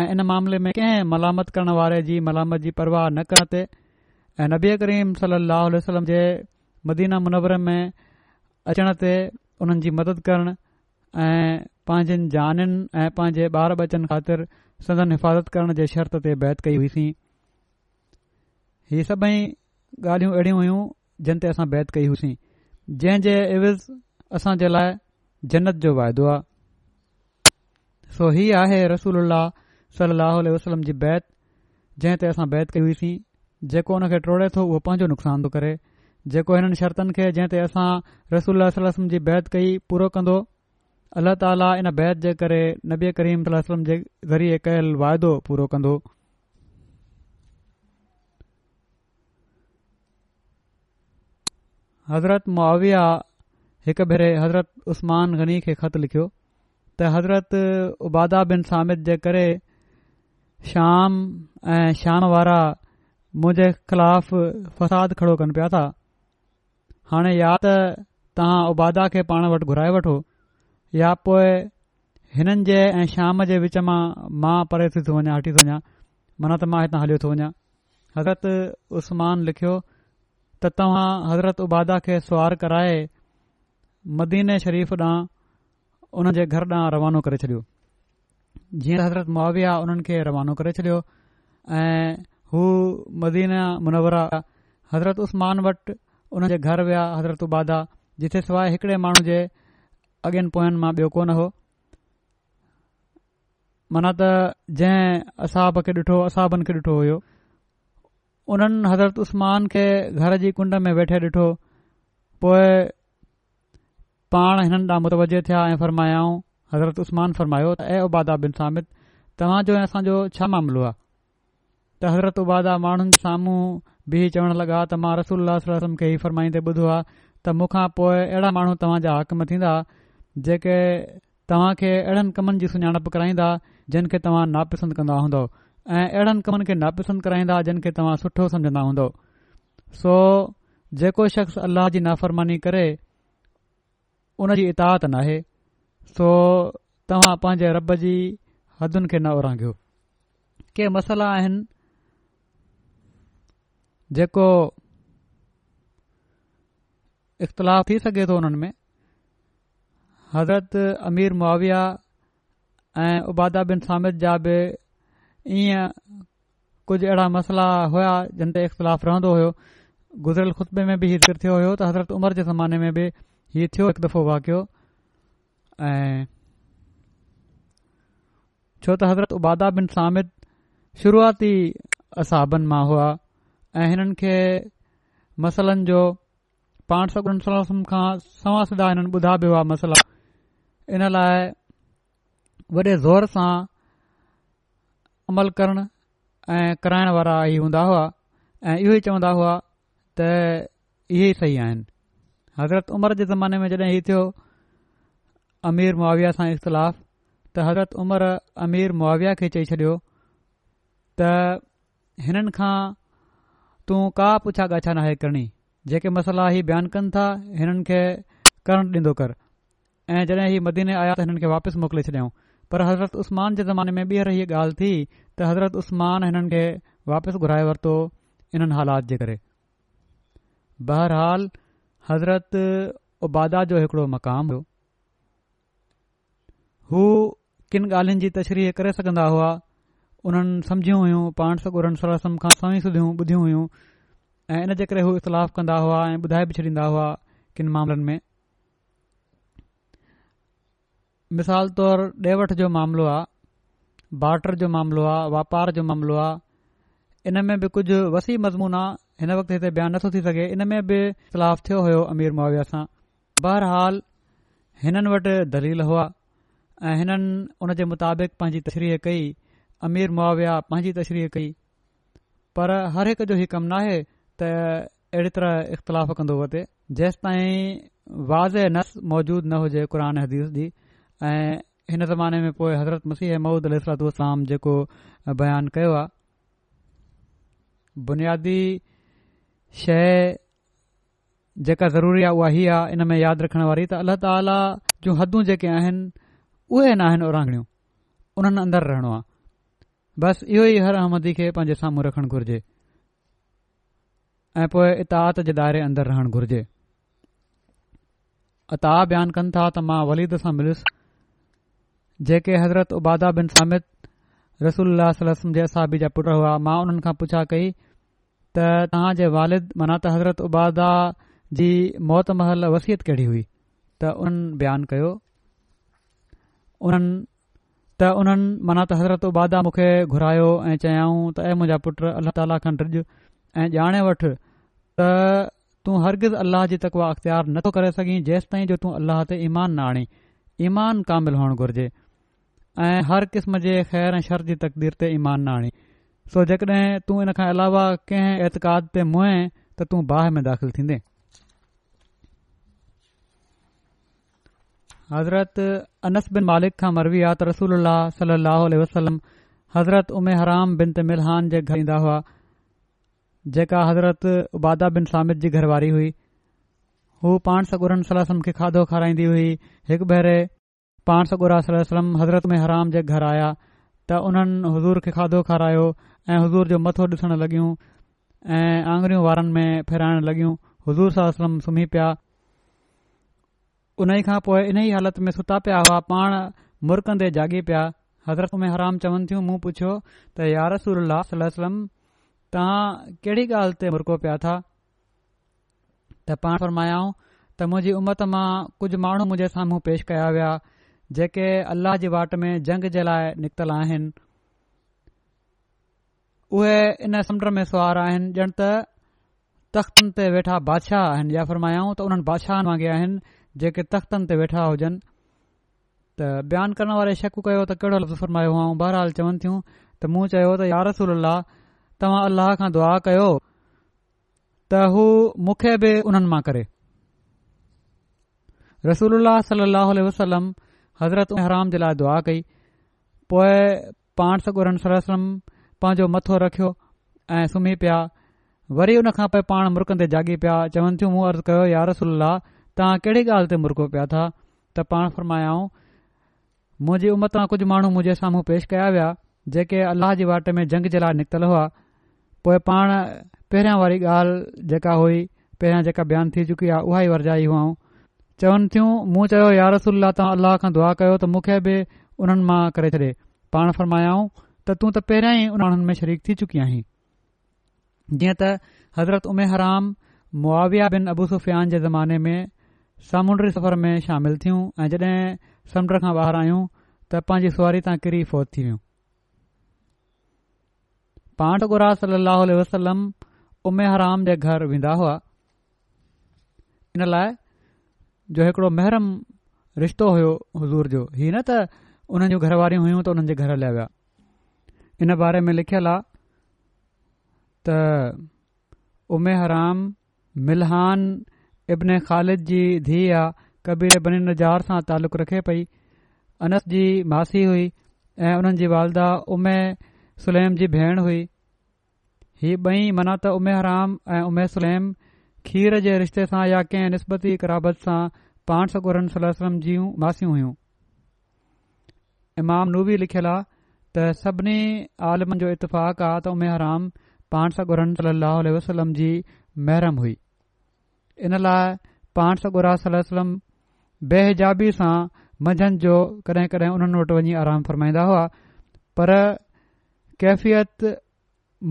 ऐं इन मामिले में कंहिं मलामत करण वारे जी मलामत जी परवाह न करण ते ऐं नबी करीम सल अहल वसलम जे मदीना मुनवर में अचण ते हुननि जी मदद करण ऐं पंहिंजनि जानि ऐं पंहिंजे ॿार बच्चन ख़ातिर सदन हिफ़ाज़त करण जे शर्त ते बैत कई हुईसीं हीअ सभई ॻाल्हियूं अहिड़ियूं हुयूं जिन ते असां बैत कई हुईसीं जंहिं जे अविज़ असां जे लाइ जन्नत जो वाइदो आहे सो हीउ आहे रसूल उल्ह वसलम वलम जी बैत जंहिं ते असां बैदि कई हुईसीं जेको हुन खे टोड़े थो उहो पंहिंजो नुक़सान थो करे जेको हिननि शर्तनि खे जंहिं ते असां रसूल वसलम जी बैत कई पूरो कंदो अलाह ताली इन बैत जे करे नबी करीम तालम जे ज़रिए कयल वाइदो पूरो कंदो हज़रत मुआविया हिकु भेरे हज़रत उस्मान गनी खे ख़त लिखियो त हज़रत उबादा बिन सामिद जे करे शाम ऐं शाम वारा मुंहिंजे ख़िलाफ़ फ़साद खड़ो कनि पिया था हाणे या त तव्हां उबादा खे पाण वटि घुराए वठो या पोइ हिननि जे ऐं शाम जे विच मां मां परे थी थो वञा हटी थो वञा माना त मां हितां हलियो थो वञा हज़रत उस्मान लिखियो त तव्हां हज़रत उबादा खे सुवारु कराए मदीन शरीफ़ ॾांहुं उन जे घर ॾांहुं रवानो करे छॾियो जीअं हज़रत मुआविया आहे उन्हनि खे रवानो करे छॾियो ऐं हू मदीना मुनवरा हज़रत उस्मान वटि उनजे घर विया हज़रत उबादा जिथे सवाइ हिकिड़े माण्हू जे अॻियनि पोयनि मां ॿियो कोन हो माना त जंहिं असाब खे ॾिठो असहाबनि खे ॾिठो हुयो उन्हनि हज़रत उस्मान खे घर जी कुंड में वेठे ॾिठो पोएं पाण हिननि ॾांहुं मुतवजे थिया ऐं फ़रमायाऊं हज़रत उस्मान फ़रमायो त ऐ उबादा बिन सामिद तव्हांजो ऐं असांजो छा मामिलो आहे त हज़रत बादा माण्हुनि साम्हूं बि चवणु लॻा त मां रसूल खे हीउ फ़रमाईंदे ॿुधो आहे त मूंखां पोइ अहिड़ा माण्हू तव्हांजा हक़ में थींदा जेके तव्हांखे अहिड़नि कमनि जी सुञाणप कराईंदा जिनखे तव्हां नापसंद कंदा हूंदो ऐं अहिड़नि कमनि खे नापसंद कराईंदा जिन खे तव्हां सुठो समुझंदा हूंदो सो जेको शख़्स अल्लाह जी नाफ़रमानी करे उन जी इताह नाहे सो तव्हां पंहिंजे रॿ जी हदुनि खे न उरांघियो के मसाला आहिनि जेको اختلاف थी सघे थो उन्हनि में हज़रत अमीर मुआविया ऐं उबादा बिन सामिद जा बि ईअं कुझु अहिड़ा मसइला हुया जिन ते इख़्तिलाफ़ु रहंदो हो गुज़िरियल ख़ुतबे में बि इहो सिर थियो हो त हज़रत उमर जे ज़माने में बि हीउ थियो हिकु दफ़ो वाकिओ ऐं छो त हज़रत उबादा बिन सामिद शुरूआती असाबनि मां हुआ ऐं हिननि खे मसइलनि जो पाण सम खां सवा सदा हिननि ॿुधायो आहे मसला इन लाइ वॾे ज़ोर सां अमल करण ऐं कराइण वारा ई हूंदा हुआ ऐं इहो ई चवंदा हुआ त इहे सही आहिनि हज़रत उमिरि जे ज़माने में जॾहिं हीउ थियो अमीर मुआविया सां इख़्तिलाफ़ु त हज़रत उमिरि अमीर मुआविया खे चई छॾियो त हिननि खां तूं का पुछा ॻाछा नाहे करणी जेके मसला ही बयानु कनि था हिननि खे करणु ॾींदो कर ऐं जॾहिं ही मदीने आया त हिननि खे वापसि मोकिले छॾियऊं पर हज़रत उस्मान जे ज़माने में ॿीहर हीअ ॻाल्हि थी त हज़रत उस्मान हिननि खे वापसि घुराए वरितो हिननि हालात जे करे बहरहाल हज़रत उबादा जो हिकिड़ो मक़ाम हुओ हू किन ॻाल्हियुनि जी तशरीह करे सघंदा हुआ उन्हनि सम्झियूं हुयूं पाण सॻु सरसम खां सवी सुधियूं ॿुधियूं हुइयूं ऐं इन जे करे हू इतलाफ़ु कंदा हुआ ऐं ॿुधाए बि छॾींदा हुआ किन मामलनि में मिसाल तौर ॾे वठ जो मामिलो आहे बाटर जो मामिलो आहे वापार जो मामिलो आहे इन में बि कुझु वसी मज़मूना हिन वक़्तु हिते बयान नथो थी सघे इन में बि इखलाफ़ु थियो हुयो अमीर मुआविया सां बहरहाल हिननि वटि दलील हुआ ऐं हिननि उन जे मुताबिक़ पंहिंजी तशरीर कई अमीर मुआविया पंहिंजी तशरी कई पर हर हिक जो ही कमु नाहे त अहिड़ी तरह इख़्तिलाफ़ु कंदो वते जेसि ताईं वाज़ नस मौजूदु न हुजे क़ुर हदीस जी ऐं हिन ज़माने में पोइ हज़रत मसीह ममूद अलसलाम जेको बयानु कयो आहे बुनियादी शइ जेका ज़रूरी आहे उहा हीअ आहे इन में यादि रखण वारी त अल्ला ताला जूं हदूं जेके आहिनि उहे न आहिनि औरांगणियूं बसि इहो ई हर अहमदी खे पंहिंजे साम्हूं रखण घुर्जे ऐं पोए इताहत जे दाइरे अंदरु रहण घुर्जे अता बयानु कनि था त मां वलिद सां मिल्युसि जेके हज़रत उबादा बिन सामित रसूल जे असाबी जा पुटु हुआ मां उन्हनि खां पुछा कई त तव्हां जे वालिद माना त हज़रत उबादा जी मौत महल वसियत कहिड़ी हुई त उन्हनि बयानु कयो उन्हनि त उन्हनि माना त हज़रत उबादा मूंखे घुरायो ऐं चयाऊं त ऐं मुंहिंजा पुट अल्लाह ताला खनि डिॼु ऐं ॼाणे वठि त तूं हरगिज़ अल्लाह जी तकवा अख़्तियारु नथो करे सघीं जेसि ताईं जो तूं अल्लाह ते ईमान न आणी ईमान कामिल हुअणु घुरिजे ऐं हर क़िस्म जे ख़ैर ऐं शर जी तक़दीर ते ईमान न आणी सो जेकॾहिं तूं इन खां अलावा कंहिं एतक़ाद ते मुहें त तूं बाहि में दाख़िल थींदे हज़रत अनस बिन मालिक खां मरवी विया त रसूल अलाह सलाहु वसलम हज़रत उमे हराम बिन त मिलहान जे घर ईंदा हुआ जेका हज़रत उबादा बिन सामिद जी घरवारी हुई हू पाण सगुरन सलम खे खाधो खाराईंदी हुई हिकु भेरे पाण सॻुरम हज़रत हराम जे घर आया त हुननि हज़ूर खे खाधो खारायो ऐं हज़ूर जो मथो ॾिसणु लॻियूं ऐं आंगरियूं वारनि में फेराइण लॻियूं हज़ूर सलम सुम्ही पिया उन्हीअ खां पोइ इन ई हालत में सुता पिया हुआ पाण मुरकंदे जागी पिया हज़रत में हराम चवनि थियूं मूं पुछियो त यारसूल सलम्म तव्हां कहिड़ी ॻाल्हि ते मुरको पिया था त पाण फरमायाऊं त मुंहिंजी उमत मां कुझु माण्हू मुंहिंजे साम्हूं पेश कया विया जेके अल्लाह जी वाट में जंग जे लाइ निकितल आहिनि उहे इन समुंड में सुवार आहिनि ॼण त तख़्तनि ते वेठा बादशाह आहिनि या फरमायाऊं त उन्हनि बादशाहनि वांगुरु आहिनि जेके तख़्तनि ते वेठा हुजनि त बयानु करण वारे शक कयो त कहिड़ो लफ़ु सुफ़ुरायो ऐं बहरहाल चवनि थियूं त मूं चयो त यार रसूल अलाह तव्हां अलाह खां दुआ कयो त हू मूंखे बि उन्हनि मां करे रसूल वसलम हज़रत हराम जे लाइ दुआ कई पोइ पाण सगुरन सगुरम पंहिंजो मथो रखियो ऐं सुम्ही पिया वरी उन खां पोइ पाण मुरकनि ते जागी पिया चवनि थियूं मूं अर्ज़ु कयो यार रसूल अलाह तव्हां कहिड़ी ॻाल्हि ते मुरको पिया था त पाण फरमायाऊं मुंहिंजी उमिरि तां कुझु माण्हू मुझे साम्हूं पेश कया विया जेके अल्लाह जी वाट में जंग जे लाइ निकितल हुआ पोएं पाण पहिरियों वारी ॻाल्हि जेका हुई पहिरियां जेका बयानु थी चुकी आहे उहा ई वरजाई हुआ चवनि थियूं मूं चयो यारस तव्हां अलाह खां दुआ कयो त मूंखे बि उन्हनि मां करे छॾे पाण फरमायाऊं त तूं त पहिरियां ई उन्हनि में शरीक़ थी चुकी आहींअं त हज़रत उमे हराम मुआविया बिन अबू सुफ़ियान जे ज़माने में सामुंडी सफ़र में शामिल थियूं ऐं जॾहिं समुंड खां ॿाहिरि आयूं त पंहिंजी सुवारी सां किरी फ़ौत थी वियूं पांडग घुरा सलाहु वसलम उमे हराम जे घर वेंदा हुआ इन लाइ जो हिकिड़ो महरम रिश्तो हुयो हज़ूर जो हीअं न त हुननि जी घरवारियूं हुइयूं त हुननि जे घर हलिया विया इन बारे में लिखियलु आहे त हराम मिलहान इब्न ख़ालिद जी धीअ जा कबीर نجار سان सां तालुक़ु रखे पई अनस जी मासी हुई ऐं उन्हनि जी वालदा उम सलेम जी भेण हुई ही ॿई मना त उमेह राम ऐं उमे सलैम खीर जे रिश्ते सां या कंहिं سان क़राबत सां पाणसोरन सलाह वसलम जूं मासियूं हुयूं इमाम नूबी लिखियल आहे त सभिनी आलमनि जो इतफ़ाक़ आहे त उमेराम पाण सागरन सली वसलम जी महरम हुई इन लाइ पाण सगुर सलम बेऐजाबी सां मंझंदि जो कॾहिं कॾहिं उन्हनि वटि वञी आराम फ़रमाईंदा हुआ पर कैफ़ियत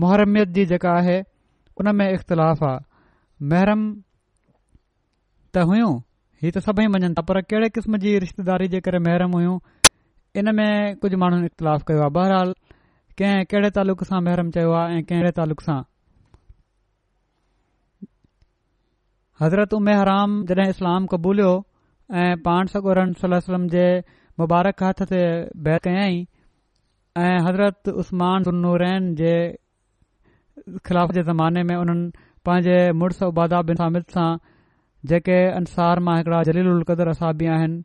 मुहरमियत जी जेका आहे उन में इख़्तिलाफ़ आहे महरम त हुयूं हीअ त सभई मंझंदि था पर कहिड़े क़िस्म जी रिश्तेदारी जे करे महरम हुयूं इन में कुझु माण्हुनि इख़्तिलाफ़ कयो आहे बहरहाल कंहिं कहिड़े तालुक़ सां महरम चयो आहे ऐं कहिड़े तालुक़ु सां हज़रत उमे हराम जड॒हिं इस्लाम क़बूलियो ऐं पाणसम जे मुबारक हथ ते बह कयाई ऐं हज़रत उस्मानूरैन जे ख़िलाफ़ जे ज़माने में हुननि पंहिंजे मुड़ुस उबादा बिन सामिद सां जेके अंसार मां हिकड़ा जलीक़दर असाब आहिनि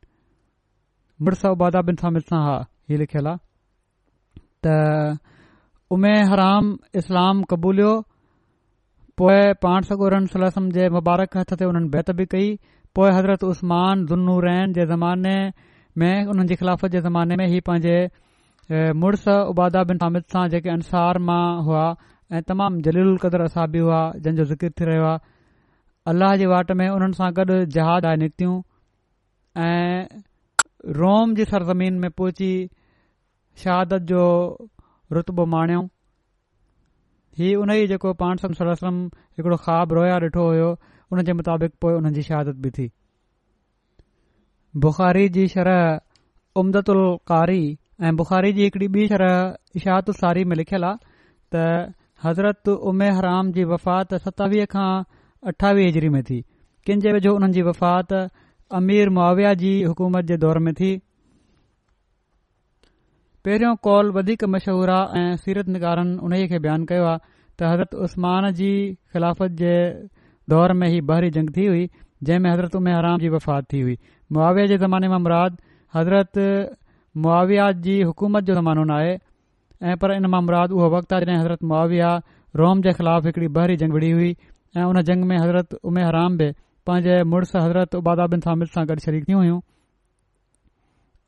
मुड़ुस उबादा बिन सामिद सां हा हीउ लिखियलु आहे त उमे हराम इस्लाम क़बूलियो पोइ पाण सगोरन सलसम जे मुबारक हथ ते हुननि बैती कई पोइ हज़रत उस्मान ज़नूरैन जे ज़माने में उन्हनि जे ख़िलाफ़त जे ज़माने में ई पंहिंजे मुड़ुस उबादा बिन हामिद सां जेके अंसार मां हुआ ऐं तमामु जलील उल क़दुरु असा बि हुआ जंहिंजो ज़िकिर थी रहियो आहे अलाह जे वाटि में हुननि सां गॾु जहाज़ आहे निकितियूं ऐं रोम जी सरज़मीन में पहुची शहादत जो रुतबो माणियूं हीअ उन ई जेको सम सलाह हिकड़ो ख़्वाबु रोया ॾिठो हुयो उन जे मुताबिक़ पोइ उन जी शहादत बि थी बुख़ारी जी शरह उम्दतु कारी ऐं बुख़ारी जी हिकड़ी ॿी शरह सारी में लिखियलु आहे त हज़रत उमे हराम जी वफ़ात सतावीह खां अठावीह हिजरी में थी किन जे वेझो उन्हनि जी वफ़ात अमीर मुआविया जी हुकूमत जे दौर में थी पहिरियों कॉल वधीक मशहूरु आहे ऐं सीरत निगारनि उन ई खे बयानु कयो आहे त हज़रत उस्मान जी ख़िलाफ़त जे दौर में ही बहरी जंग थी हुई जंहिं में हज़रत उमे हराम जी वफ़ात थी हुई मुआविया जे ज़माने में मुराद हज़रत मुआविया जी हुकूमत जो ज़मानो न आहे ऐं पर इन मां मुमराद उहो वक़्तु आहे जॾहिं हज़रत मुआविया रोम जे ख़िलाफ़ हिकड़ी बहरी जंग विड़ी हुई ऐं उन जंग में हज़रत उमे हराम बि पंहिंजे मुड़ुसु हज़रत उबादा बिन सामिर सां गॾु शरीक़ थी हुयूं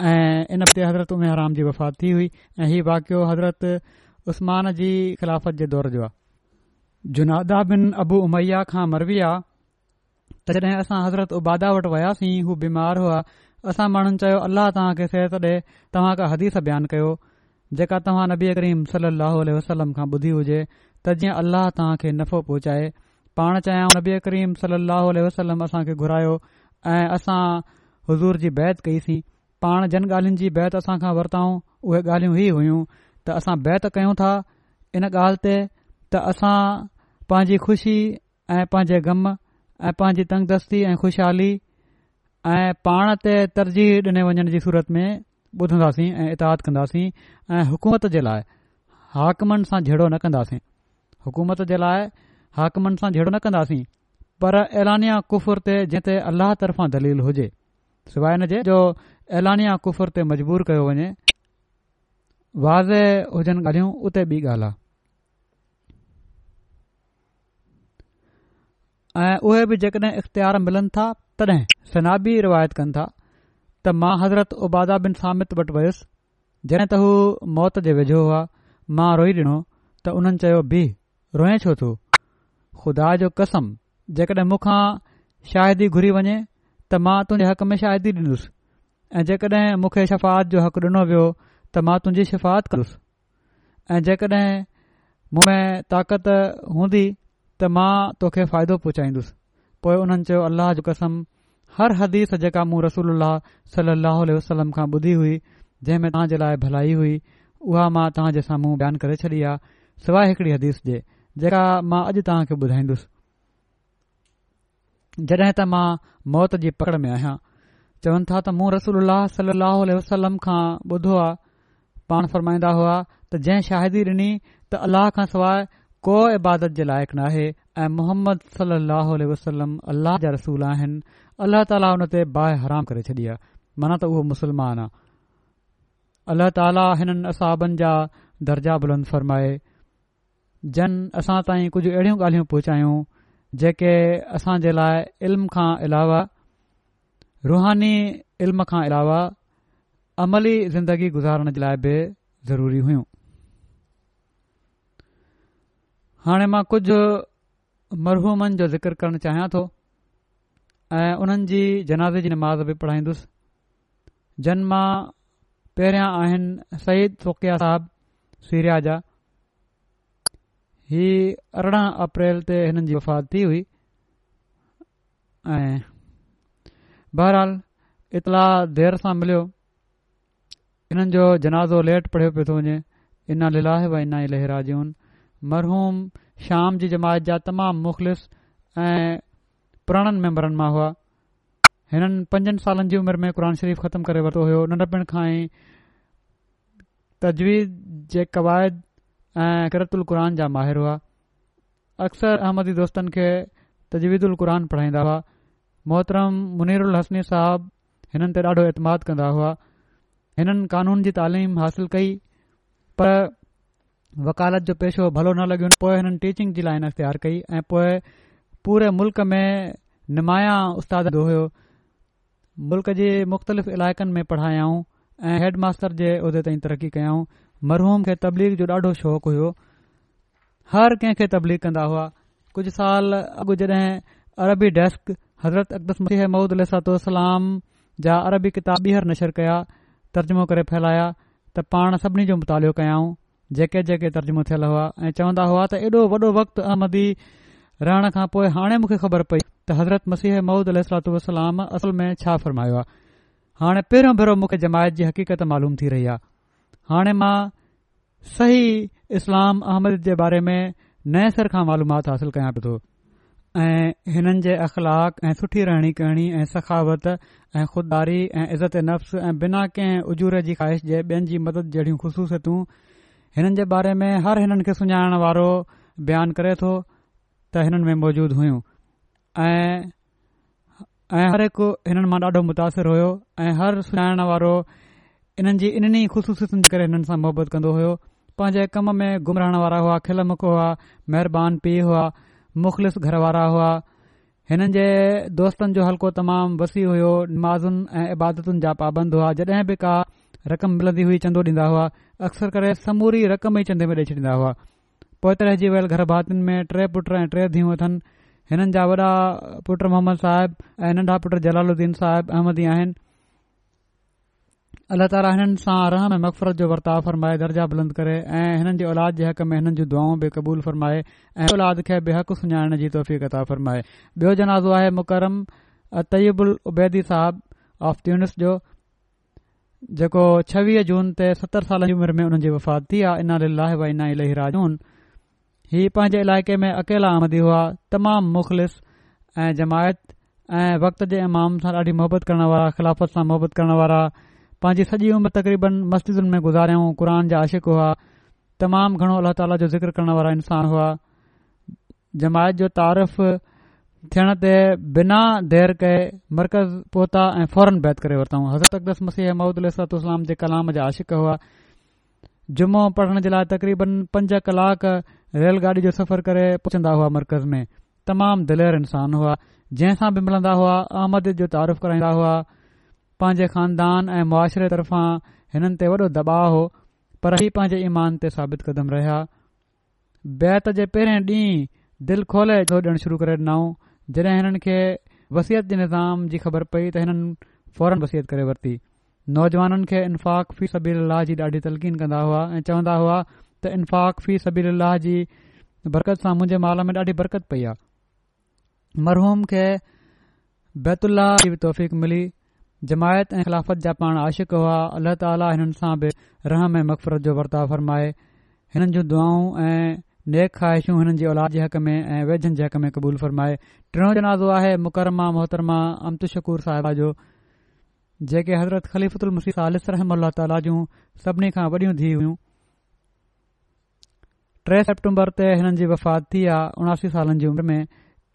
ऐं इन ते हज़रत उमे हराम जी वफ़ात थी हुई ऐं हीअ वाकियो हज़रत उस्मान जी ख़िलाफ़त जे दौर जो आहे जुनादा बिन अबू उमैया खां मरवी आहे तॾहिं असां हज़रत उबादा वटि वियासीं हू बीमार हुआ असां माण्हुनि चयो अलाह तव्हांखे सेठ ॾे तव्हां खां हदीस बयानु कयो जेका तव्हां नबी करीम सलाहु उल वसलम खां ॿुधी हुजे त जीअं अलाह तव्हांखे नफ़ो पहुचाए पाण चाहियां नबी करीम सलाहु आल वसलम असांखे घुरायो ऐं असां हज़ूर जी बैत कईसीं पाण जन ॻाल्हियुनि जी बैत असांखां वरिताऊं उहे ॻाल्हियूं ई हुइयूं त असां बैत कयूं था इन ॻाल्हि ते त असां पंहिंजी खु़शी ऐं पंहिंजे ग़म ऐं पंहिंजी तंगदस्ती ऐं ख़ुशहाली ऐं पाण ते तरजीह ॾिने वञण जी सूरत में ॿुधंदासीं ऐं इतिहादु कंदासीं ऐं हुकूमत जे लाइ हाकमन सां झेड़ो न कंदासीं हुकूमत जे लाइ हाकमनि सां झेड़ो न कंदासीं पर ऐलानिया कुफुर ते जिते अलाह दलील हुजे सुभाइ जे जो ऐलानिया कुफर ते मजबूर कयो वञे वाज़े हुजनि ॻाल्हियूं उते ॿी ॻाल्हि आहे ऐं उहे बि जेकॾहिं इख़्तियार मिलनि था तॾहिं सनाबी रिवायत कनि था त मां हज़रत उबादा बिन सामित वटि वयुसि जॾहिं त हू मौत जे वेझो हुआ मां रोई ॾिनो त उन्हनि चयो बि रोए छो थो खु़दा जो कसम जेकॾहिं मूंखां शाहिदी घुरी वञे त मां तुंहिंजे हक़ में शाहिदी ॾींदुसि ऐं जेकॾहिं मूंखे शफ़ात जो हक़ ॾिनो वियो त मां तुंहिंजी शिफ़ात कदुसि ऐं जेकॾहिं मूं ताक़त हूंदी त मां तोखे फ़ाइदो पहुचाईंदुसि पोएं हुननि चयो अलाह जी कसम हर हदीस जेका मूं रसूल सली वसलम खां ॿुधी हुई जंहिं में तव्हां जे लाइ भलाई हुई उहा मां तव्हांजे साम्हूं बयानु करे छॾी आहे सवाइ हिकड़ी हदीस ॾे जेका मां अॼु तव्हां खे ॿुधाईंदुसि जॾहिं त मां मौत जी पकड़ में आहियां चवनि था त मूं रसूल अलाह सलाह वसलम खां ॿुधो आहे पाण फ़रमाईंदा हुआ त जंहिं शाहिदी ॾिनी त अलाह खां सवाइ को इबादत जे लाइक़ु नाहे ऐं मोहम्मद सल वसलम अलाह जा रसूल आहिनि अल्लाह ताला हुन ते बाहि हराम करे छॾी आहे माना त उहो मुसलमान आहे अलाह ताला हिन असाबनि जा दर्जा बुलंद फ़रमाए जन असां ताईं कुझु अहिड़ियूं ॻाल्हियूं पहुचायूं जेके असां जे लाइ इल्म खां अलावा रुहानी इल्म खां अलावा अमली ज़िंदगी गुज़ारण जे लाइ बि ज़रूरी हुयूं हाणे मां कुझु मरहूमनि जो ज़िक्र करणु चाहियां थो ऐं उन्हनि जी जनाज़े जी नमाज़ बि पढ़ाईंदुसि जन मां पहिरियां आहिनि सईद फोकिया साहब सीरिया जा ही अरिड़हं अप्रैल ते हिननि जी वफ़ात थी हुई ऐं बहरहाल इतलाउ देरि सां मिलियो इन्हनि जो जनाज़ो लेट पढ़ियो पियो थो वञे इना लीलाह इना ई लहरा मरहूम शाम जी जमायत जा तमामु मुख़लिस ऐं पुराणनि मेंबरनि मां हुआ हिननि पंजनि सालनि जी उमिरि में क़ुर शरीफ़ ख़तमु करे वरितो हुयो नंढपण खां ई तजवीज़ जे क़वायद ऐं करतुल उल क़ुर जा माहिर हुआ अक्सर अहमदी दोस्तनि खे तजवीदुल अलक़रान पढ़ाईंदा हुआ मोहतरम मुनीरुल हसनी साहिब हिननि ते ॾाढो एतमाद कंदा हुआ हिननि कानून जी तालीम हासिल कई पर वकालत जो पेशो भलो न लॻियो पोएं हिननि टीचिंग जी लाइन इख़्तियार कई ऐं पोए पूरे मुल्क़ में निमाया उस्तादु ॾिठो हुयो मुल्क जे मुख़्तलिफ़ इलाइक़नि में पढ़ायाऊं ऐं हेड मास्टर जे उहिदे ताईं तरक़ी कयाऊं मरहूम खे तबलीख जो ॾाढो शौक़ु हुयो हर कंहिं खे कंदा हुआ कुझु साल अॻ जड॒ अरबी डेस्क हज़रत अक़दस मसीह मूद अलसलाम जा अरबी किताब ॿीहर नशर कया तर्जुमो करे फैलाया त पाण सभिनी जो मुतालो कयाऊं जेके जेके तर्जुमो थियल हुआ ऐं चवंदा हुआ त एॾो वॾो वक़्तु अहमदी रहण खां पोइ हाणे मूंखे ख़बर पई त हज़रत मसीह महुूद सलातलाम असल में छा फ़र्मायो आहे हाणे पहिरियों भेरो मूंखे जमायत जी हक़ीक़त मालूम थी रही आहे हाणे मां सही इस्लाम अहमद जे बारे में नए सिर खां मालूमात हासिल कयां पियो थो ऐ हिननि जे अख़लाक ऐं सुठी रहणी कहणी ऐ सखावत ऐ ख़ुददारी ऐं इज़त नफ़्स ऐं बिना कंहिं उजूर जी ख़्वाहिश जे ॿियनि जी मदद जहिड़ियूं ख़ुशूसियतू हिननि जे बारे में हर हिननि खे सुञाणण वारो बयानु करे थो त हिननि में मौजूद हुइयूं ऐं हर हिकु हिननि मां ॾाढो मुतासिर होयो ऐं हर सुञाणण वारो हिननि जी इन्हनि ख़ुशूसियतुनि जे करे हिननि सां मुहिबत कंदो पंहिंजे कम में घुमरहण वारा हुआ खिल हुआ महिरबानी पी हुआ मुख़लिस घर वारा हुआ हिननि जे दोस्तनि जो हल्को तमामु वसी हुयो नमाज़ुनि ऐं इबादतुनि जा पाबंद हुआ जॾहिं बि का रक़म मिलंदी हुई चंदो ॾींदा हुआ अक्सर करे समूरी रक़म ई चंदे में ॾेई छॾींदा हुआ पोइते रहिजी वियल घर भातियुनि में टे पुट ऐं टे धीअ अथनि हिननि जा वॾा पुटु मोहम्मद साहिब ऐं नंढा पुटु जलालुद्दीन साहिब अहमदी आहिनि अल्ला ताली हिननि सां रह में मक़फ़रत जो वर्ताव फरमाए दर्जा बुलंद करे ऐं हिननि जे औलाद जे हक़ में हिननि जूं दुआऊं बि क़बूल फ़रमाए ऐं औलाद खे बि हक़ु सुञाणण जी तोफ़ी कता फरमाए बियो जनाज़ो आहे मुकरम तयब उल उबैदी साहब ऑफ ट्यून जो जेको छवीह जून ते सतरि साल जी उमिरि में हुननि जी वफ़ात थी आहे राजून ही पंहिंजे इलाइक़े में अकेला आमदी हुआ तमामु मुख़लिस ऐं जमायत ऐं वक़्त जे इमाम सां ॾाढी मोहबत करण वारा ख़िलाफ़त सां मुहबत करण वारा पंहिंजी सॼी उमिरि तक़रीबन मस्जिदुनि में गुज़ारियऊं क़ुर जा आशिक़ हुआ तमामु घणो अलाह ताला जो ज़िक्र करण वारा इंसान हुआ जमायत जो तारीफ़ थियण ते बिना देर कए मर्कज़ पहुता ऐं फौरन बैत करे वरितऊं हज़रत अकदस मसीह महूदलातलाम जे कलाम जा आशिक़ हुआ जुमो पढ़ण जे लाइ तक़रीबन पंज कलाक रेलगाॾी जो सफ़र करे पहुचंदा हुआ मर्कज़ में तमामु दिलेर इंसान हुआ जंहिंसां बि मिलंदा हुआ आमद जो तारीफ़ कराईंदा हुआ पंहिंजे ख़ानदान ऐं मुआशरे तरफ़ां हिननि ते वॾो दबाव हो पर इहा पंहिंजे ईमान ते साबित क़दमु रहिया बैत जे पहिरें ॾींहुं दिलि खोले छो ॾियणु शुरू करे ॾिनऊं जॾहिं हिननि खे वसियत जे निज़ाम जी ख़बर पई त हिननि फौरन वसियत करे वरिती नौजवाननि खे इनफ़ाक़ फी सबी अलाह जी ॾाढी तलक़ीन कंदा हुआ ऐं चवंदा हुआ त इनफ़ाक़ फी सबी अलाह जी बरकत सां मुंहिंजे माल में ॾाढी बरकत पई आहे मरहूम खे बैतुल्लाह जी बि तौफ़ मिली जमायत ऐं ख़िलाफ़त जा पाण आशिक हुआ अलाह ताली हिननि सां बि रहम ऐं मक़फ़रत जो वर्ताव फ़रमाए हिननि जूं दुआऊं ऐं नेक ख़्वाहिशूं हिननि जी औलाद जे हक़ में ऐं वेझनि जे हक़ में क़बूल फ़रमाए टियों जनाज़ो आहे मुकरमा मोहतरमा अमत शकूर साहिबा जो जेके हज़रत ख़लीफ़ल मुशीफ़ा आलम अल तालूं सभिनी खां वॾियूं थी हुयूं टे सेप्टेम्बर ते हिननि जी वफ़ात थी आहे उनासी सालनि जी उमिरि में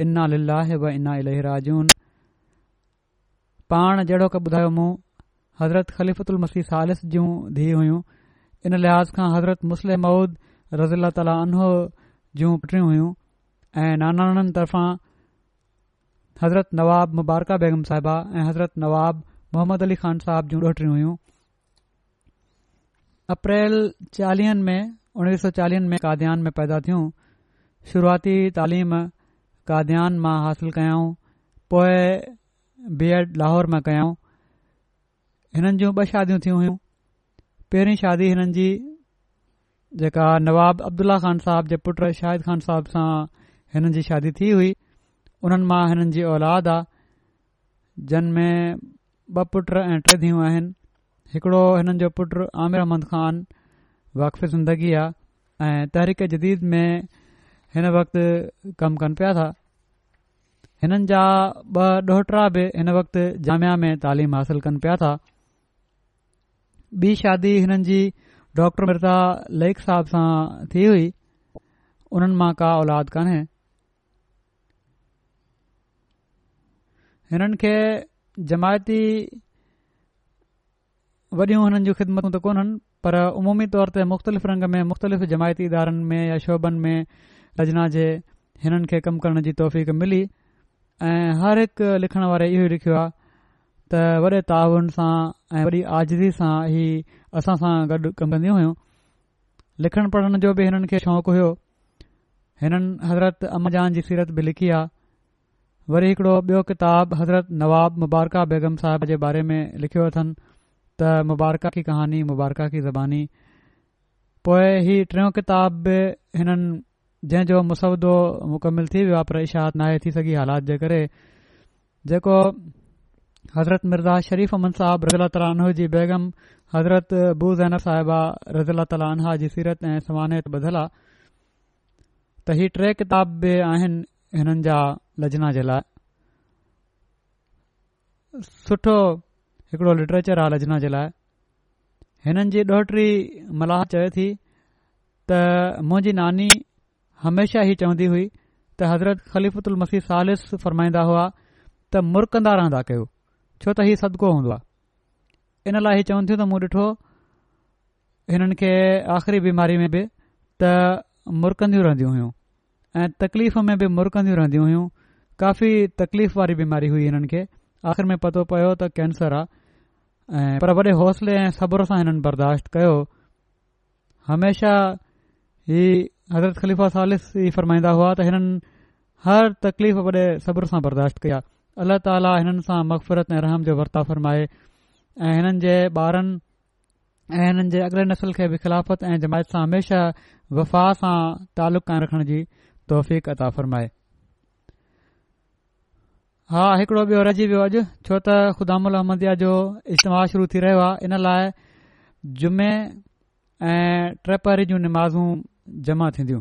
इन्ना लिल्ला हना इलेहरा जून पाण जहिड़ो क ॿुधायो मूं हज़रत ख़लीफ़ुत उलमसी ख़ालिस जूं धीअ हुयूं इन लिहाज़ खां हज़रत मुस्लिम माउद रज़ तालो जूं पुटियूं हुइयूं ऐं नानाणनि तरफ़ां हज़रत नवाब मुबारका बेगम साहिबा ऐं हज़रत नवाब मोहम्मद अली ख़ान साहिब जूं ॾह टियूं अप्रैल चालीहनि में उणिवीह सौ चालीहनि में काद्यान में पैदा थियूं शुरुआती तइलीम काद्यान मां हासिलु कयाऊं पोए बी एड लाहौर मां कयाऊं हिननि जूं ॿ शादियूं थी हुयूं पहिरीं शादी हिननि जी जेका नवाब अब्दुला ख़ान साहिब जे पुटु शाहिद ख़ान साहिब सां हिननि जी शादी थी हुई हुननि मां हिननि जी औलाद आहे जिन में ॿ पुट ऐं टे धीअ आहिनि हिकिड़ो हिननि जो पुटु आमिर अहमद खान वाक़फ़ ज़िंदगी आहे ऐं तहरीक़ जदीद में हिन वक़्ति कमु कनि पिया था हिननि जा ब ॾोहिटरा बि हिन वक़्तु जामिया में तालीम हासिल कनि पिया था ॿी शादी हिननि जी डॉक्टर मिर्ज़ा लेख साहब सां थी हुई उन्हनि मां का औलाद कान्हे हिननि खे जमायती वॾियूं हुननि जूं ख़िदमतू त कोन्हनि पर उमूमी तौर ते मुख़्तलिफ़ रंग में मुख़्तलिफ़ जमायती इदारनि में या शोभनि में रजना जे हिननि खे कमु करण जी तौफ़ीक़ मिली हर हिकु लिखण वारे इहो ई लिखियो आहे त वॾे ताउन सां ऐं वॾी आज़दी सां हीअ असां सां गॾु कमु कंदियूं हुयूं लिखणु पढ़ण जो बि हिननि खे शौक़ु हुयो हिननि हज़रत अमजान जान जी सीरत बि लिखी आहे वरी हिकिड़ो ॿियो किताबु हज़रत नवाब मुबारका बेगम साहिब जे बारे में लिखियो अथनि त मुबारका की कहानी मुबारक की ज़बानी पोए ही टियों किताब बि हिननि जंहिंजो मुसौदो मुकमिल थी वियो आहे पर इशा नाहे थी सघी हालात जे करे जेको हज़रत मिर्ज़ा शरीफ़ अहमद साहब रज़िल तालान जी बैगम हज़रत बू ज़ैनर साहिबा रज़िल ताली आनह जी सीरत ऐं समानियत ॿधलु आहे त ही टे किताब बि आहिनि हिननि जा लजना जे लाइ सुठो हिकिड़ो लिटरेचर आहे लजना जे लाइ हिननि जी ॾोहिटी मलाह चवे थी त मुंहिंजी नानी हमेशा ही चवंदी हुई त हज़रत ख़लीफ़ुतु मसीह सालिस फरमाईंदा हुआ त मुर रहंदा कयो छो त हीउ सदिको हूंदो इन लाइ ही चवनि थियूं त मूं ॾिठो हिननि खे आख़िरी बीमारी में बि त मुरकंदियूं रहंदियूं हुयूं ऐं तकलीफ़ में बि मुरकंदियूं रहंदियूं हुयूं काफ़ी तकलीफ़ वारी बीमारी हुई हिननि खे आख़िर में पतो पियो त कैंसर आहे ऐं पर वॾे हौसले ऐं सब्र सां हिननि बर्दाश्त कयो हमेशा हीउ हज़रत ख़लीफ़ा सालिस सालिसी फरमाईंदा हुआ त हिननि हर तकलीफ़ वॾे सब्र सां बर्दाश्त कया अलाह ताला हिननि सां मक़फ़रत ऐं रहम जो वर्ता फ़रमाए ऐं हिननि जे ॿारनि ऐ हिननि जे अॻिले नसल खे वखिलाफ़त ऐं जमायत सां हमेशा वफ़ा सां तालुक़ काइ रखण जी तौफ़ अता फ़रमाए हा हिकड़ो बि रची वियो अॼु छो त ख़ुदाम अलमदिया जो इश्तेमा शुरू थी रहियो आहे इन लाइ जुमे ऐं ट्रपारी जूं नमाज़ू जमा थींदियूं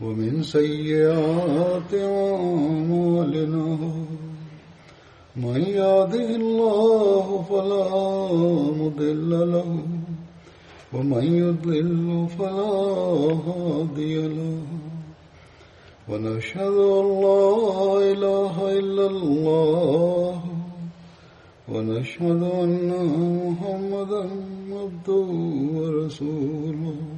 ومن سيئات أعمالنا من يهده الله فلا مضل له ومن يضل فلا هادي له ونشهد أن لا إله إلا الله ونشهد أن محمدا عبده ورسوله